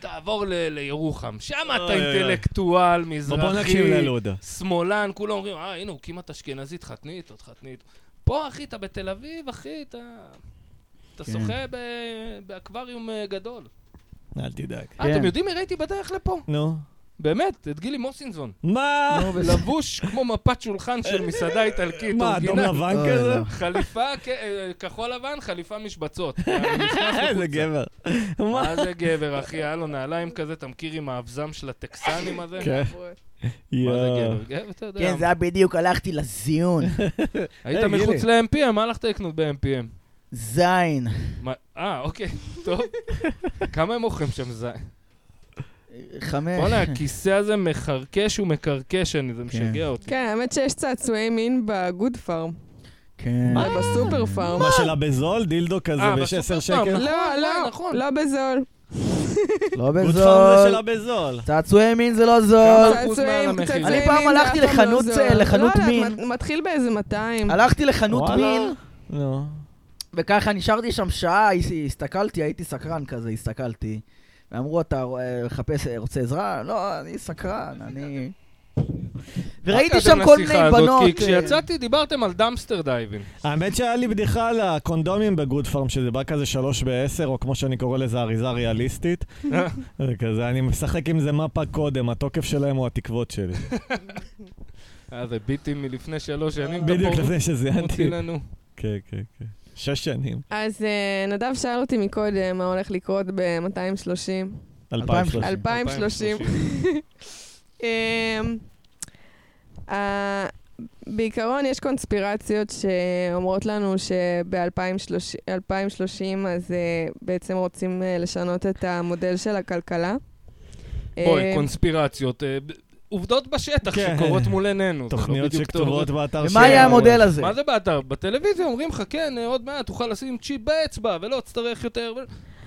תעבור ל- לירוחם. שם אתה. אינטלקטואל, בוא בוא נקשיב מזרחי, ללודה. שמאלן, כולם אומרים, אה, הנה, הוא כמעט אשכנזי, תחתני איתו, תחתני איתו. פה, אחי, אתה בתל אביב, אחי, אתה... אתה כן. שוחה ב- באקווריום אה, גדול. אל תדאג. אה, כן. אתם יודעים מי ראיתי בדרך לפה? נו. באמת, את גילי מוסינזון. מה? לבוש כמו מפת שולחן של מסעדה איטלקית, מה, אדום. לבן אוי, כזה? לא. חליפה כ- אה, כחול לבן, חליפה משבצות. נכנס איזה. גבר. מה? זה גבר, אחי? היה לו נעליים כזה, אתה מכיר עם האבזם של הטקסנים הזה? כן. מה מה זה גבר? גבר, אתה יודע. כן, זה היה בדיוק, הלכתי לזיון. היית היי, מחוץ. ל-MPM, מה הלכת לקנות ב-MPM? זין. אה, אוקיי, טוב. כמה הם מוכרים שם זין? חמש. בוא'נה, הכיסא הזה מחרקש ומקרקש, אני- זה משגע אותי. כן, האמת שיש צעצועי מין בגוד פארם. כן. בסופר פארם. מה שלה בזול? דילדו כזה אה, ב-16 בסופר שקל? לא, נכון, לא, נכון. לא בזול. לא גוד פארם זה בזול. שלה בזול. צעצועי מין זה לא זול. אני פעם מין זה הלכתי אף פעם לא לחנות- לא מין. מת- מתחיל באיזה 200. הלכתי לחנות. מין. וככה נשארתי שם שעה, הסתכלתי, הייתי סקרן כזה, הסתכלתי. ואמרו, אתה אה, מחפש, אה, רוצה עזרה? לא, אני סקרן, אני... וראיתי שם כל מיני הזאת, בנות... כי אה, כשיצאתי דיברתם על dumpster diving. האמת שהיה לי בדיחה על הקונדומים בגוד פארם, שזה בא כזה שלוש בעשר, או כמו שאני קורא לזה, אריזה ריאליסטית. זה כזה, אני משחק עם זה מפה קודם, התוקף שלהם הוא התקוות שלי. אה, זה ביטים מלפני שלוש שנים. בדיוק לפני שזיינתי. כן, כן, כן. שש שנים. אז אה, נדב שאל אותי מקודם מה הולך לקרות ב-230. 2030. 2030. אמ, אה, בעיקרון יש קונספירציות שאומרות לנו שב-2030 אז אה, בעצם רוצים אה, לשנות את המודל של הכלכלה. בואי, אה, קונספירציות. אה, עובדות בשטח כן. שקורות מול עינינו. לא תוכניות בדיוק שכתובות באתר ומה של- יהיה המודל הזה? מה זה באתר? בטלוויזיה אומרים לך, כן, אה, עוד מעט תוכל לשים צ'יפ באצבע ולא תצטרך יותר. ו-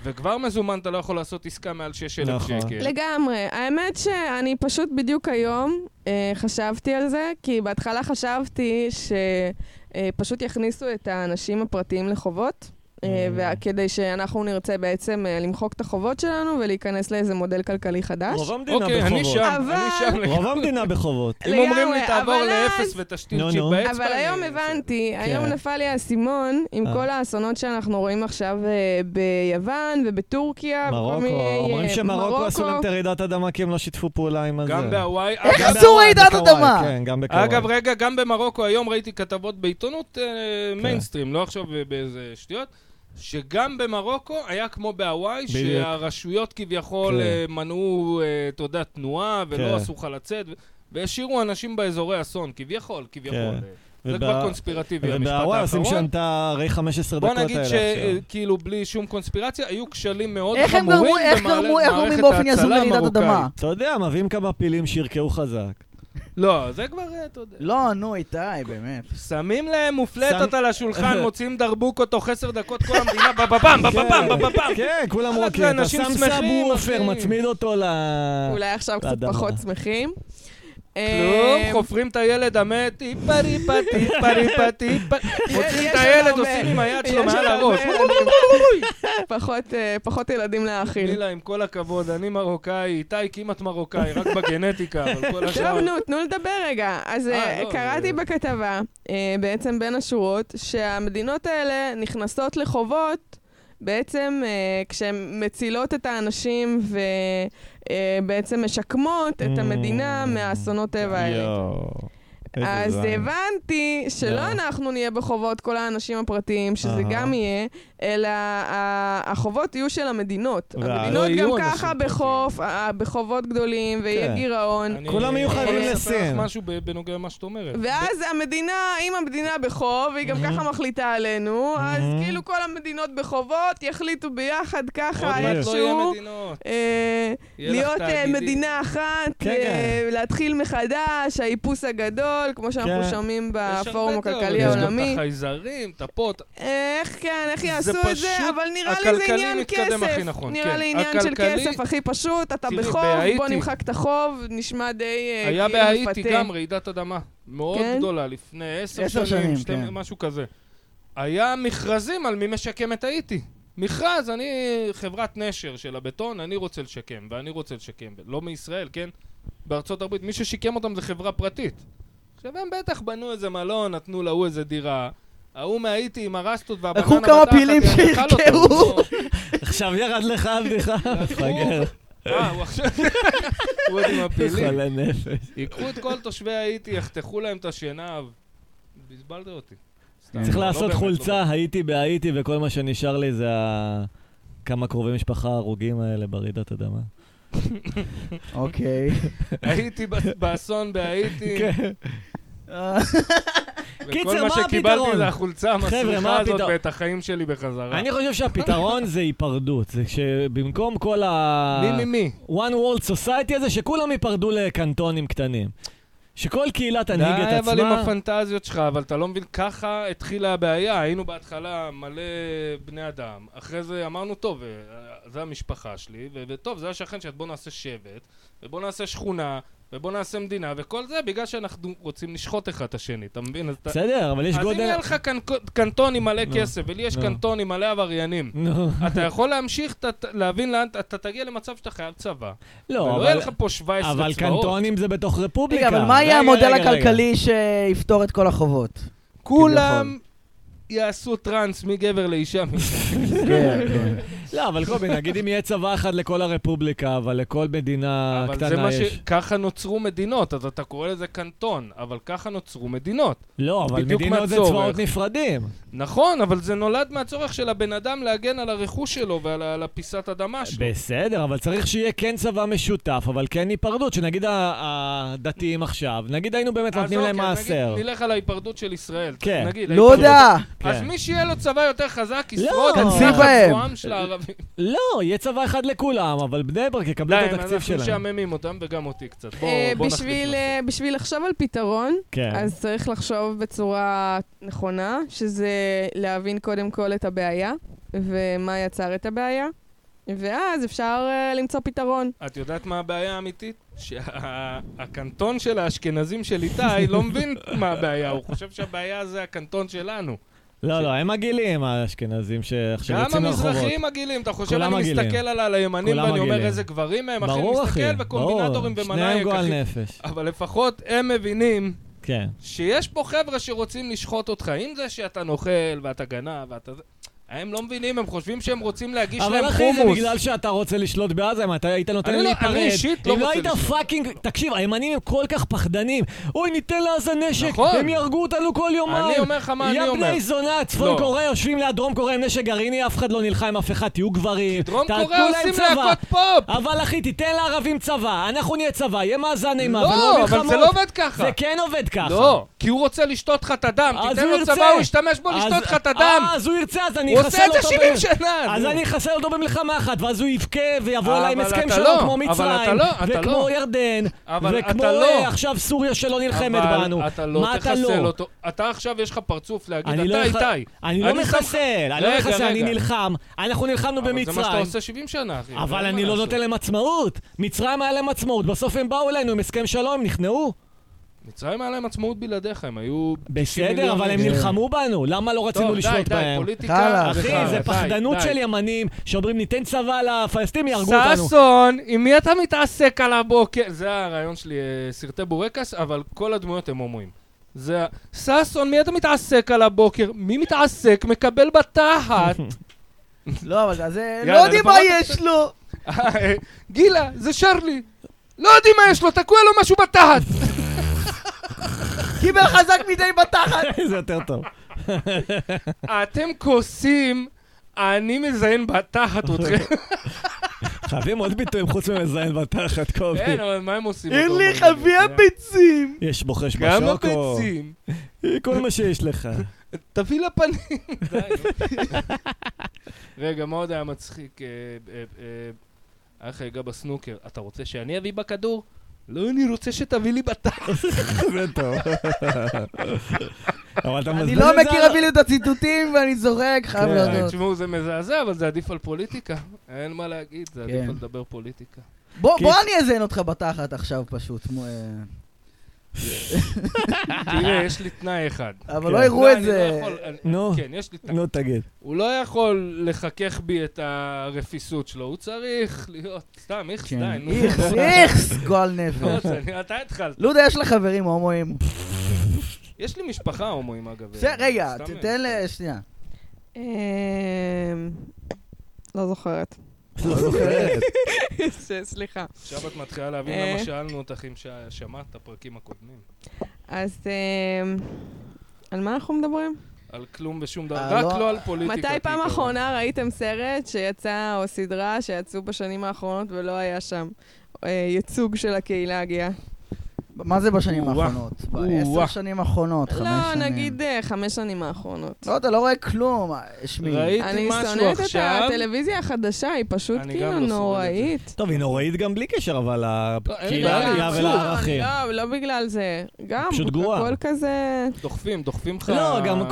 וכבר מזומן אתה לא יכול לעשות עסקה מעל 6,000 נכון. שקל. לגמרי. האמת שאני פשוט בדיוק היום אה, חשבתי על זה, כי בהתחלה חשבתי שפשוט יכניסו את האנשים הפרטיים לחובות. אה, Mm. וכדי שאנחנו נרצה בעצם אה, למחוק את החובות שלנו ולהיכנס לאיזה מודל כלכלי חדש. רוב המדינה אוקיי, אני בחובות. שם, אבל- אני שם. רוב המדינה בחובות. אם אומרים לי תעבור לאפס נו, צ'יפ. באצבע, אבל אני- היום הבנתי, היום כן. נפל לי האסימון עם אה. כל האסונות שאנחנו רואים עכשיו אה, ביוון ובטורקיה. מרוקו, אה, אומרים שמרוקו עשו להם את הרעידת אדמה כי הם לא שיתפו פעולה עם הזה. גם בהוואי. איך עשו רעידת אדמה? כן, גם בקוואי. אגב, רגע, גם במרוקו היום ראיתי כתבות בעיתונות אה, מיינסטרים, לא עכשיו אה, באיזה שטויות, שגם במרוקו היה כמו בהוואי, בדיוק. שהרשויות כביכול כן. אה, מנעו, אה, אתה יודע, תנועה, ולא כן. אסור לך לצאת, והשאירו אנשים באזורי אסון, כביכול, כביכול. כן. זה וב- כבר קונספירטיבי, המשפט ובהוואי עושים האחרון. שם את הרי 15 בוא דקות נגיד האלה עכשיו. שכאילו בלי שום קונספירציה, היו כשלים מאוד איך הם חמורים גרמו, איך גרמו, איך מערכת גורמים באופן יזום ההצלה לרעידת אדמה? המרוקאית. אתה יודע, מביאים כמה פילים שירקעו חזק. לא, זה כבר, אה, אתה יודע. לא, נו, איתי, באמת. שמים להם מופלטות על השולחן, מוציאים דרבוקו תוך עשר דקות, כל המדינה בבבם, בבבם, בבבם. כן, כולם רוקים. אתה שם סאב-וופר, אחי. מצמיד אותו ל... אולי עכשיו קצת. פחות שמחים. כלום, אה, חופרים את הילד המת, טיפה ריפה, טיפה ריפה, טיפה, מוצאים את הילד, עושים עם היד שלו מעל הראש. פחות, אה, פחות ילדים להאכיל. מילה, עם כל הכבוד, אני מרוקאי, איתי כמעט מרוקאי, רק בגנטיקה, אבל כל השאר... טוב, נו, תנו לדבר רגע. אז אה, אה, לא, קראתי בכתבה, בעצם בין השורות, שהמדינות האלה נכנסות לחובות בעצם אה, כשהן מצילות את האנשים ובעצם משקמות את Mm. המדינה מהאסונות טבע האלה. יואו. אז. הבנתי שלא לא. אנחנו נהיה בחובות, כל האנשים הפרטיים, שזה. גם יהיה, אלא החובות יהיו של המדינות. המדינות לא גם ככה בחוב, אה, בחובות גדולים, ויהיה כן. גירעון. כולם יהיו חייבים אני אספר לך. משהו בנוגע למה שאת אומרת. ואז המדינה, אם המדינה בחוב, והיא גם. ככה מחליטה עלינו, אז. כאילו כל המדינות בחובות יחליטו ביחד ככה לא איכשהו. אה, להיות אה. מדינה אחת, כן, אה, להתחיל מחדש, האיפוס הגדול, כמו שאנחנו כן. שומעים בפורום הכלכלי תיאוריות, יש העולמי. גם את החייזרים, את הפוט. איך כן, איך יעשו זה את זה, פשוט אבל נראה לי זה עניין כסף. הכי נכון, נראה כן. לי עניין של כסף הכי פשוט, אתה תראי, בחוב, בהאיטי- בוא נמחק את החוב, נשמע די אה, היה כאילו בהאיטי מפתה. גם רעידת אדמה מאוד כן? גדולה, לפני עשר עשר שנים, שנים, שתי- כן. משהו כזה. היה מכרזים על מי משקם את האיטי. מכרז, אני חברת נשר של הבטון, אני רוצה לשקם, ואני רוצה לשקם. לא מישראל, כן? בארצות הברית, מי ששיקם אותם זה חברה פרטית. עכשיו הם בטח בנו איזה מלון, נתנו להוא איזה דירה. ההוא מהאיטי עם הרסטות והבננה לקחו כמה פילים. שירקעו. עכשיו ירד לך הבדיחה. מפגר. אה, הוא עכשיו... הוא עוד עם הפילים. חולה נפש. ייקחו את כל תושבי האיטי, יחתכו להם את השינה. בזבלת אותי. צריך לא לעשות באמת, לא חולצה, הייתי בהאיטי, וכל מה שנשאר לי זה כמה קרובי משפחה הרוגים האלה ברעידת אדמה. אוקיי. הייתי באסון בהאיטי, כן. וכל קיצר, מה מה שקיבלתי הפתרון? זה החולצה המסריחה הזאת הפתרון? ואת החיים שלי בחזרה. אני חושב שהפתרון זה היפרדות. זה שבמקום כל ה... מי מי מי? one world society הזה, שכולם ייפרדו לקנטונים קטנים. שכל קהילה תנהיג את די אבל עם עצמה. הפנטזיות שלך, אבל אתה לא מבין, ככה התחילה הבעיה. היינו בהתחלה מלא בני אדם, אחרי זה אמרנו, טוב, אה, זה המשפחה שלי, וטוב, זה השכן שאת בוא נעשה שבט, ובוא נעשה שכונה, ובוא נעשה מדינה, וכל זה בגלל שאנחנו רוצים לשחוט אחד את השני, אתה מבין? אז אתה- בסדר, אבל יש אז אם גודל... יהיה לך קנ- קנטון עם מלא כסף, ולי יש. קנטון עם מלא עבריינים, אתה יכול להמשיך, להבין לאן, אתה תגיע למצב שאתה חייב צבא. לא, ולא יהיה אבל... לך פה 17 אבל צבאות. קנטונים זה בתוך רפובליקה. רגע, אבל מה יהיה המודל. הכלכלי שיפתור את כל החובות? כולם יעשו טראנס מגבר לאישה. כן, כן. לא, אבל קובי, נגיד אם יהיה צבא אחד לכל הרפובליקה, אבל לכל מדינה אבל זה קטנה מה ש... יש... ככה נוצרו מדינות, אז אתה קורא לזה קנטון, אבל ככה נוצרו מדינות. לא, אבל מדינות זה. צבאות נפרדים. נכון, אבל זה נולד מהצורך של הבן אדם להגן על הרכוש שלו ועל הפיסת אדמה שלו. בסדר, אבל צריך שיהיה כן צבא משותף, אבל כן היפרדות, שנגיד הדתיים עכשיו, נגיד היינו באמת אז נותנים להם אוקיי, מעשר. נלך על ההיפרדות של ישראל. כן. נגיד, לא. יודע. אז כן. מי שיהיה לו צבא יותר חזק לא, ישרוד את הערבים. לא, יהיה צבא אחד לכולם, אבל בני ברק יקבלו די, את התקציב אנחנו שלהם. משעממים אותם וגם אותי קצת. בוא אה, בשביל, נושא. אה, בשביל לחשוב על פתרון, כן. אז צריך לחשוב בצורה נכונה, שזה להבין קודם כל את הבעיה, ומה יצר את הבעיה, ואז אפשר אה, למצוא פתרון. את יודעת מה הבעיה האמיתית? שהקנטון של האשכנזים של איתי לא מבין מה הבעיה, הוא חושב שהבעיה זה הקנטון שלנו. לא, לא, הם מגעילים, האשכנזים שעכשיו גם יוצאים לרחובות. המזרחים מגעילים, אתה חושב, אני מגעילים. מסתכל על הימנים ואני אומר. איזה גברים הם, אחי, אני ברור, אחי, מסתכל וקומבינטורים ברור. ומנאייק, שניהם גועל. נפש. אבל לפחות הם מבינים כן. שיש פה חבר'ה שרוצים לשחוט אותך, עם זה שאתה נוכל ואתה גנב ואתה... הם לא מבינים, הם חושבים שהם רוצים להגיש להם אבל חומוס. אחי, זה בגלל שאתה רוצה לשלוט בעזה, אם אתה היית נותן לא- להיפרד. אני אישית לא אם לא רוצה היית לשלוט. fucking... תקשיב, הימנים הם כל כך פחדנים. אוי, ניתן לעזה נשק, נכון. הם יהרגו אותנו כל יומיים. אני אומר לך מה אני יא אומר. בני זונה, צפון לא. קוריאה יושבים ליד דרום קוריאה עם נשק גרעיני, אף אחד לא נלחם אף אחד, תהיו גברים. דרום קוריאה עושים. להקות פופ! אבל אחי, תיתן לערבים צבא, אנחנו נהיה צבא, יהיה מאזן אימה, לא. אבל זה לא עובד ככה. זה כן עובד ככה. לא, כי הוא רוצה לשתות לך את הדם. אז תיתן לו. צבא, הוא ישתמש בו אז- לשתות לך את הדם. אה, אז הוא ירצה, אז אני הוא עושה את. זה 70 ב- שנה. אז. אני אחסל אותו במלחמה אחת, ואז הוא יבכה ויבוא אליי עם הסכם שלום לא, כמו אבל אתה מצרים, לא, אתה וכמו לא. ירדן, וכמו לא. אה, עכשיו סוריה שלא נלחמת בנו. אתה לא תחסל לא? אותו. אתה עכשיו יש לך פרצוף להגיד, לא אתה איתי. אני לא מחסל, אני לא מחסל, אני. נלחם. אנחנו נלחמנו אבל זה מה שאתה במצרים. עושה 70 שנה, אחי. אבל אני לא. נותן להם עצמאות. מצרים היה להם עצמאות, בסוף הם באו אלינו עם הסכם שלום, נכנעו. מצרים היה להם עצמאות בלעדיך, הם היו... 90 בסדר, אבל הם. נלחמו בנו, למה לא רצינו טוב, די, לשלוט די, בהם? פוליטיקה... אחי, די, זה די, פחדנות די. של ימנים, שאומרים ניתן צבא לפלסטינים, יהרגו אותנו. ששון, עם מי אתה מתעסק על הבוקר? זה הרעיון שלי, אה, סרטי בורקס, אבל כל הדמויות הם הומואים. זה ה... ששון, מי אתה מתעסק על הבוקר? מי מתעסק? מקבל בתחת. לא, אבל זה... לא יודעים מה יש לו! אה, גילה, זה שרלי. לא יודעים מה יש לו, תקוע לו משהו בתחת. קיבל חזק מדי בתחת! זה יותר טוב. אתם כוסים, אני מזיין בתחת אתכם. חייבים עוד ביטויים חוץ ממזיין בתחת, קובי. כן, אבל מה הם עושים? אין לי דבר? חביא ביצים! יש בוחש גם בשוקו. הביצים. כל מה שיש לך. תביא לפנים. די. רגע, מה עוד היה מצחיק? אה, אה, אה, היה לך רגע בסנוקר. אתה רוצה שאני אביא בכדור? לא, אני רוצה שתביא לי בתחת. זה טוב. אבל אתה אני לא מכיר אפילו את הציטוטים ואני זורק, חייב כן. להודות. תשמעו, זה מזעזע, אבל זה עדיף על פוליטיקה. אין מה להגיד, זה עדיף כן. על לדבר פוליטיקה. בוא אני אזיין אותך בתחת עכשיו פשוט. אה, תראה, יש לי תנאי אחד. אבל כן. לא יראו לא, את לא זה. אני- נו. כן, יש לי תנאי. נו, תגיד. הוא לא יכול לחכך בי את הרפיסות שלו, הוא צריך להיות... סתם, איכס, כן. די, נו. איכס, איכס, גועל לא נפש. אני- אתה התחלת. לודה, יש לך חברים הומואים. יש לי משפחה הומואים, אגב. רגע, תתן ל... שנייה. אמ, לא זוכרת. לא זוכרת. סליחה. עכשיו את מתחילה להבין אה. למה שאלנו אותך אם שמעת את הפרקים הקודמים. אז אמ, על מה אנחנו מדברים? על כלום ושום דבר, אה, רק לא- לא על פוליטיקה. מתי פעם. אחרונה ראיתם סרט שיצא, או סדרה שיצאו בשנים האחרונות ולא היה שם אה, ייצוג של הקהילה הגאה? מה זה בשנים. האחרונות? בעשר. שנים האחרונות, חמש לא, שנים. נגיד אה, חמש שנים האחרונות. לא, אתה לא רואה כלום. שמי. ראיתי אני משהו שונאת את עכשיו. הטלוויזיה החדשה, היא פשוט אני כאילו לא. נוראית. טוב, היא נוראית גם בלי קשר, אבל לא, הגאה פשוט. ולערכים. לא, לא בגלל זה. גם, פשוט גרועה. הכל כזה... דוחפים, דוחפים לך לא, גם.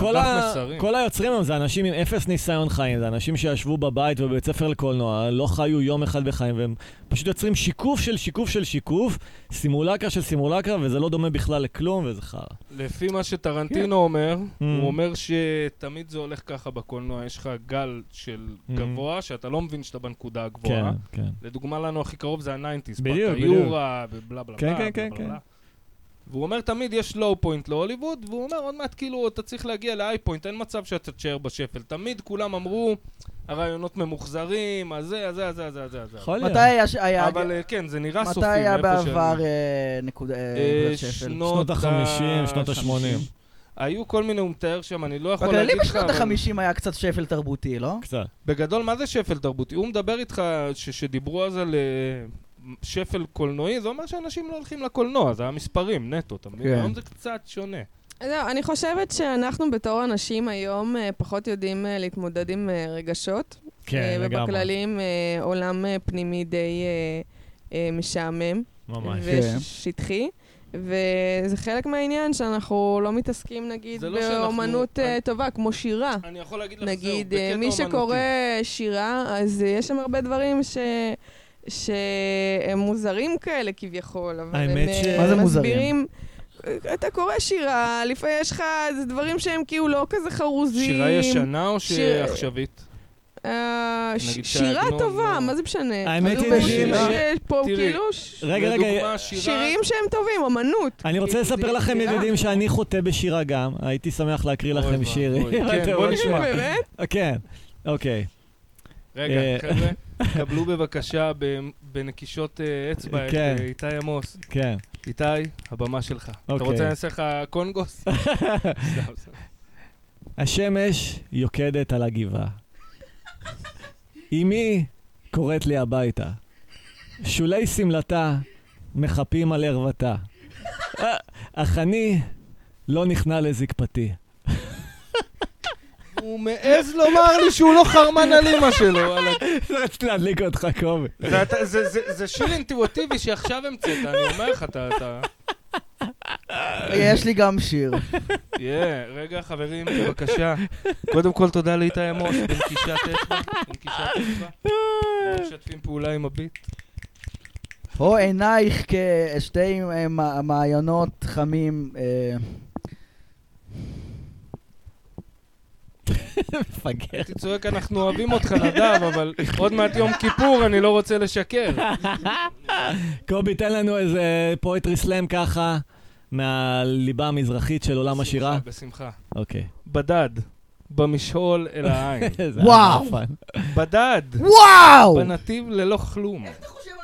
כל היוצרים הם זה אנשים עם אפס ניסיון חיים, זה אנשים שישבו בבית ובבית ספר לקולנוע, לא חיו יום אחד בחיים, והם פשוט יוצרים שיקוף של שיקוף של שיקוף, סימולקרה של סימולקרה, וזה לא דומה בכלל לכלום, וזה חרא. לפי מה כן. שטרנטינו אומר, Mm. הוא אומר שתמיד זה הולך ככה בקולנוע, יש לך גל של Mm. גבוה, שאתה לא מבין שאתה בנקודה כן, הגבוהה. כן. לדוגמה לנו הכי קרוב זה ה-nineties, בדיוק, בדיוק. היורה, ובלה בלה כן, בלה, כן, בלה כן, בלה כן. והוא אומר תמיד יש low point להוליווד, והוא אומר עוד מעט כאילו אתה צריך להגיע ל-high point, אין מצב שאתה תשאר בשפל. תמיד כולם אמרו, הרעיונות ממוחזרים, הזה, הזה, הזה, הזה, הזה. יכול להיות. מתי היה... היה- אבל אה, כן, זה נראה סופי. מתי היה בעבר אה, נקודה אה, נקודת שפל? שנות ה-50, שנות ה-80. היו כל מיני, הוא מתאר שם, אני לא יכול להגיד לך, בשנות אבל ה-50 היה קצת שפל תרבותי, לא? קצת. בגדול, מה זה שפל תרבותי? הוא מדבר איתך, ש- שדיברו אז על שפל קולנועי, זה אומר שאנשים לא הולכים לקולנוע, זה המספרים, נטו, אתה מבין? כן. היום זה קצת שונה. זהו, אני חושבת שאנחנו בתור אנשים היום אה, פחות יודעים אה, להתמודד עם אה, רגשות. כן, לגמרי. ובכללים עולם פנימי די משעמם. ממש. כן. ושטחי. וזה חלק מהעניין שאנחנו לא מתעסקים, נגיד, לא שאנחנו- באומנות אה, אני- טובה, כמו שירה. אני יכול להגיד לך, זהו, נגיד, בקטע אה, מי אומנותי. שקורא שירה, אז יש שם הרבה דברים ש... שהם מוזרים כאלה כביכול, אבל הם אה, ש- מה זה מוזרים? מסבירים... אתה קורא שירה, לפעמים יש לך דברים שהם כאילו לא כזה חרוזים. שירה ישנה או שעכשווית? אה, שירה טובה. מה זה משנה? האמת כאילו, היא, פה. כאילו ש- רגע, רגע, לדוגמה, שירה... שירים שהם טובים, אמנות. אני רוצה כאילו, לספר לכם. ידידים, שאני חוטא בשירה גם. הייתי שמח להקריא לכם ואבוי. שיר. כן, בוא? נשמע. באמת? כן, אוקיי. רגע, אה, חבר'ה, קבלו בבקשה בנקישות אה, אצבע את כן. אה, איתי עמוס. כן. איתי, הבמה שלך. אתה אוקיי. רוצה שאני אעשה לך קונגוס? השמש יוקדת על הגבעה. אמי קוראת לי הביתה. שולי שמלתה מחפים על ערוותה. אה, אך אני לא נכנע לזקפתי. הוא מעז לומר לי שהוא לא חרמן על אמא שלו. וואלה. רציתי להדליק אותך, קובי. זה שיר אינטואיטיבי שעכשיו המצאת, אני אומר לך, אתה... אתה- יש לי גם שיר. רגע, חברים, בבקשה. קודם כל, תודה לאיתי עמוס, בנקישת אצבע. בנקישת אצבע. משתפים פעולה עם הביט. הו עינייך כשתי אה, מע- מעיינות חמים. אה, מפגר. הייתי צועק, אנחנו אוהבים אותך, נדב, אבל עוד מעט יום כיפור, אני לא רוצה לשקר. קובי, תן לנו איזה פואטרי סלאם ככה, מהליבה המזרחית של עולם השירה. בשמחה, בשמחה. אוקיי. בדד, במשעול אל העין. וואו. בדד, וואו! בנתיב ללא כלום.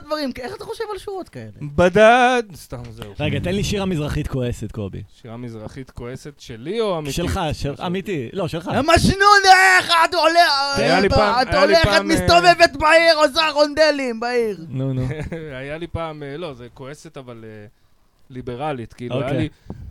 דברים, איך אתה חושב על שורות כאלה? בדד, סתם זהו. רגע, תן לי שירה מזרחית כועסת, קובי. שירה מזרחית כועסת שלי או אמיתית? שלך, של- אמיתי. לא, שלך. משנון, איך את הולכת, היה לי פעם- את הולכת, אה, מסתובבת בעיר, עושה רונדלים בעיר. נו, נו. היה לי פעם, אה, לא, זה כועסת אבל אה, ליברלית, כאילו, היה אוקיי.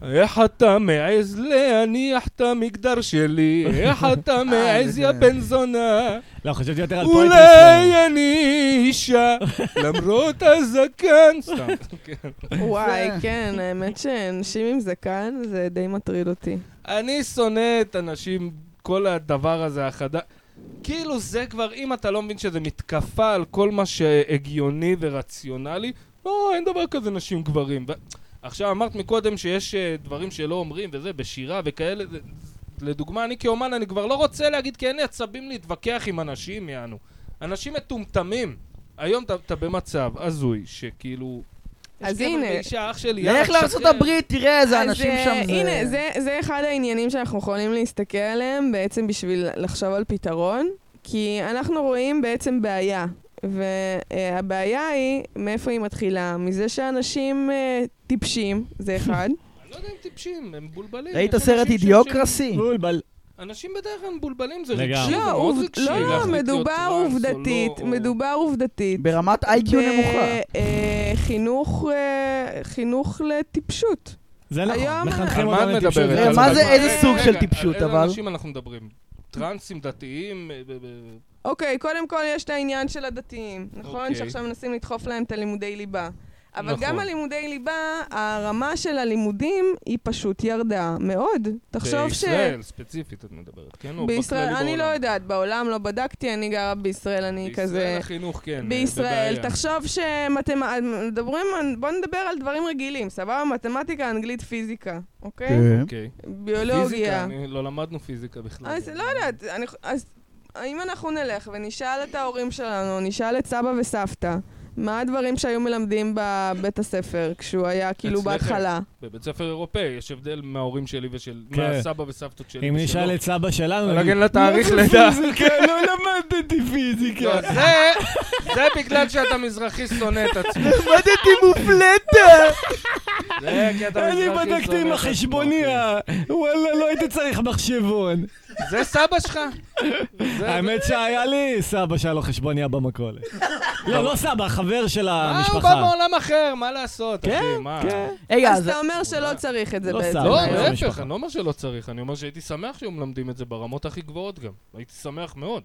לי, איך אתה מעז להניח את המגדר שלי, איך אתה מעז יא בן זונה, לא, חשבתי יותר על פואטרי סלאם. אולי אני אישה, למרות הזקן, סתם, כן. וואי, כן, האמת שאנשים עם זקן זה די מטריד אותי. אני שונא את הנשים, כל הדבר הזה החדש. כאילו זה כבר, אם אתה לא מבין שזה מתקפה על כל מה שהגיוני ורציונלי, לא, אין דבר כזה נשים גברים. ו... עכשיו אמרת מקודם שיש אה, דברים שלא אומרים וזה, בשירה וכאלה, זה, לדוגמה, אני כאומן, אני כבר לא רוצה להגיד כי אין לי עצבים להתווכח עם אנשים, יענו. אנשים מטומטמים. היום אתה, במצב הזוי, שכאילו... אז הנה. אח שלי, לך לארצות. הברית, תראה איזה אנשים אה, שם זה... הנה, זה, זה אחד העניינים שאנחנו יכולים להסתכל עליהם בעצם בשביל לחשוב על פתרון, כי אנחנו רואים בעצם בעיה, והבעיה היא, מאיפה היא מתחילה? מזה שאנשים אה, טיפשים, זה אחד. אני לא יודע אם טיפשים, הם מבולבלים. ראית סרט אידיוקרסי? בולבל. אנשים בדרך כלל מבולבלים, זה. רגשי, זה לא, מאוד רגשי. לא, לא, מדובר עובדתית, מדובר עובדתית. ברמת איי-קיו נמוכה. בחינוך, אה, חינוך לטיפשות. זה נכון, מחנכים אותם לטיפשות. אה, מה זה- איזה סוג של טיפשות, אבל? איזה אנשים אנחנו מדברים? טרנסים דתיים? אה, אוקיי, קודם כל יש את העניין של הדתיים, נכון? אוקיי. שעכשיו מנסים לדחוף להם את הלימודי ליבה. אבל נכון. גם הלימודי ליבה, הרמה של הלימודים היא פשוט ירדה מאוד. תחשוב ש... בישראל ספציפית את מדברת, כן? או בישראל, בכללי אני לא בעולם? יודעת, בעולם לא בדקתי, אני גרה בישראל, אני בישראל כזה... החינוך, כן, אה, בישראל, בבעיה. תחשוב שמדברים, בוא נדבר על דברים רגילים, סבבה? מתמטיקה, אנגלית, פיזיקה, אוקיי? כן. אוקיי. ביולוגיה. פיזיקה, אני- לא למדנו פיזיקה בכלל. אז לא יודעת, אני, אז אם אנחנו נלך ונשאל את ההורים שלנו, נשאל את סבא וסבתא, מה הדברים שהיו מלמדים בבית הספר כשהוא היה כאילו. בהתחלה? בבית ספר אירופאי, יש הבדל מההורים שלי ושל... כן. מהסבא וסבתות שלי אם. נשאל את סבא שלנו, נגן נגיד, לתאריך "מה זה לידה." פיזיקה? לא למדתי פיזיקה. לא, זה, זה בגלל שאתה מזרחי שונא את עצמך. למדתי מופלטה! זה כי אתה מזרחי אני שונא בדקתי עם את החשבוניה. וואלה, לא הייתי צריך מחשבון. זה סבא שלך? האמת שהיה לי סבא שהיה לו חשבוניה במכולת. לא, לא סבא, חבר של אה, הוא בא המשפחה. מעולם אחר, מה לעשות, כן, אחי, מה? כן. רגע, אז אתה אומר שלא צריך את זה לא בעצם. סבא, לא. להפך, המשפחה. אני לא אומר שלא צריך, אני אומר שהייתי שמח שהיו מלמדים את זה ברמות הכי גבוהות גם. הייתי שמח מאוד.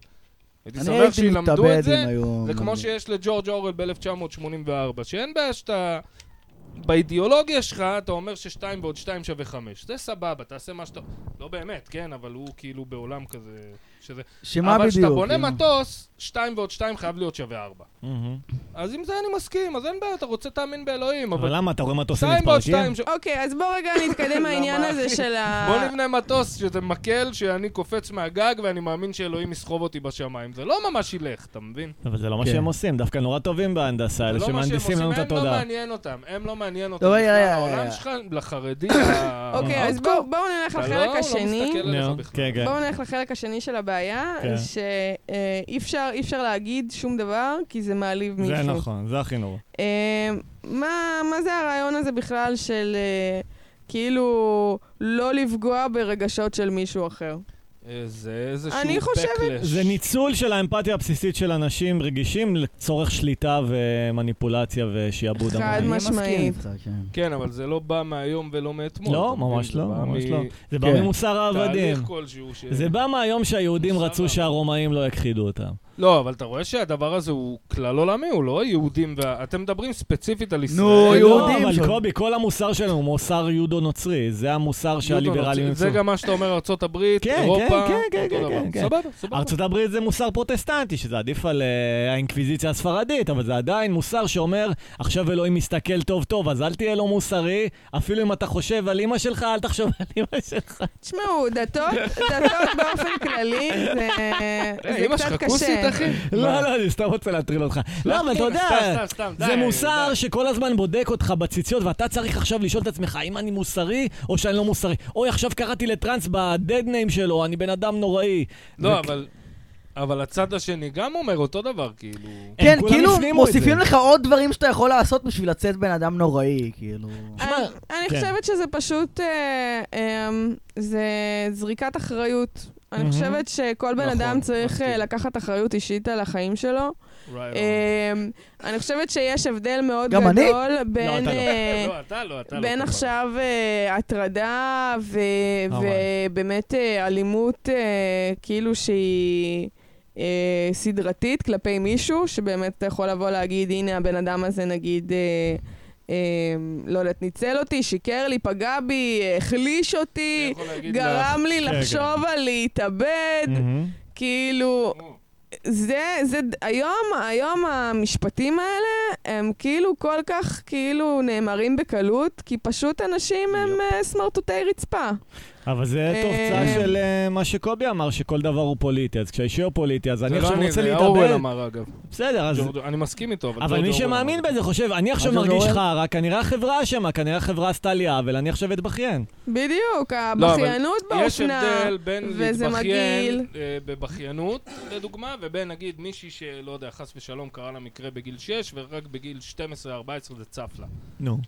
הייתי אני שמח שילמדו את זה. זה כמו. שיש לג'ורג' אורוול ב-1984, שאין בעיה שאתה... באידיאולוגיה שלך אתה אומר ששתיים ועוד שתיים שווה חמש. זה סבבה, תעשה מה שאתה... לא באמת, כן, אבל הוא כאילו בעולם כזה שזה... שמה אבל כשאתה בדיוק? בונה כאילו? מטוס, שתיים ועוד שתיים חייב להיות שווה ארבע. אז עם זה אני מסכים, אז אין בעיה, אתה רוצה תאמין באלוהים, אבל. למה, אתה רואה מטוסים שתיים ועוד מתפרקים? אוקיי, אז בוא רגע נתקדם מהעניין הזה? של ה... בוא נבנה מטוס שזה מקל שאני קופץ מהגג ואני מאמין שאלוהים יסחוב אותי בשמיים. זה לא ממש ילך, אתה מבין? אבל זה לא מה כן. שהם עושים, דווקא נורא טובים בהנדסה, אלה לא שמהנדסים לנו את עושים, הם לא התודעה. מעניין אותם, הם לא מעניין אותם. לא, רגע, בכלל. רגע, העולם. שלך לחרדי, ה- אוקיי, אז בואו בואו נלך לא- לחלק לא השני. כן, כן. בואו נלך לחלק השני של הבעיה. שאי אפשר, אי אפשר להגיד שום דבר, כי זה מעליב מישהו. זה נכון, זה הכי נורא. אה, מה, מה זה הרעיון הזה בכלל של אה, כאילו לא לפגוע ברגשות של מישהו אחר? אה, זה איזשהו אני חושבת- backlash. זה ניצול של האמפתיה הבסיסית של אנשים רגישים לצורך שליטה ומניפולציה ושעבוד חד המון. מסכים משמעית. כן. כן, אבל זה לא בא מהיום ולא מאתמול. לא, מבין? ממש זה לא, ממש מ- לא. זה בא כן. ממוסר העבדים. תהליך כלשהו ש... זה בא מהיום שהיהודים רצו. שהרומאים לא יכחידו אותם. לא, אבל אתה רואה שהדבר הזה הוא כלל עולמי, הוא לא יהודים וה... אתם מדברים ספציפית על ישראל. נו, לא, יהודים אבל שם. קובי, כל המוסר שלנו הוא מוסר יהודו-נוצרי. זה המוסר שהליברלים נוצרי. זה. גם מה שאתה אומר, ארצות הברית, כן, אירופה, כן, כן, אותו כן, דבר. כן. סבבה, סבבה. ארצות הברית זה מוסר פרוטסטנטי, שזה עדיף על אה, האינקוויזיציה הספרדית, אבל זה עדיין מוסר שאומר, עכשיו אלוהים מסתכל טוב טוב, אז אל תהיה לו מוסרי, אפילו אם אתה חושב על אמא שלך, אל תחשוב על אמא שלך. תשמעו, דתות, דתות באופן כללי, זה, אה, קצת קשה. אחי? לא? לא, אני סתם רוצה להטריל אותך. לא, אבל אתה סתם, יודע, זה מוסר. שכל הזמן בודק אותך בציציות, ואתה צריך עכשיו לשאול את עצמך, האם אני מוסרי או שאני לא מוסרי. אוי, עכשיו קראתי לטראנס בדד ניים שלו, אני בן אדם נוראי. לא, אבל... אבל הצד השני גם אומר אותו דבר, כאילו... כן, כאילו מוסיפים. לך עוד דברים שאתה יכול לעשות בשביל לצאת בן אדם נוראי, כאילו. אני, כן. חושבת שזה פשוט, אה, אה, זה זריקת אחריות. אני. חושבת שכל בן נכון, אדם צריך אה, מסכים. לקחת אחריות אישית על החיים שלו. אה, אני חושבת שיש הבדל מאוד? גדול בין... אתה לא. אה, לא, אתה לא, אתה לא. בין כמובן. עכשיו אה, הטרדה. ובאמת אלימות כאילו שהיא סדרתית כלפי מישהו, שבאמת אתה יכול לבוא להגיד, הנה הבן אדם הזה נגיד, לא יודעת, ניצל אותי, שיקר לי, פגע בי, החליש אותי, גרם לי כן, לחשוב על להתאבד. כאילו... לך- זה, זה, היום, היום המשפטים האלה הם כאילו כל כך כאילו נאמרים בקלות, כי פשוט אנשים הם. אה, סמרטוטי רצפה. אבל זה אה, תוצאה של אה, מה שקובי אמר, שכל דבר הוא פוליטי. אז כשהאישי הוא פוליטי, אז אני זה לא עכשיו אני, רוצה זה אורוול להתאבד. אמר אגב. בסדר, אז... אני מסכים איתו, אבל... אבל מי שמאמין. בזה חושב, אני עכשיו מרגיש? חרא, כנראה החברה אשמה, כנראה החברה עשתה לי עוול, אני עכשיו אתבכיין. בדיוק, לא, הבכיינות יש באופנה. הבדל בין וזה להתבכיין. אה, בבכיינות, לדוגמה, ובין נגיד מישהי שלא יודע, חס ושלום קרה לה מקרה בגיל 6, ורק בגיל 12-14 זה צף לה. נו.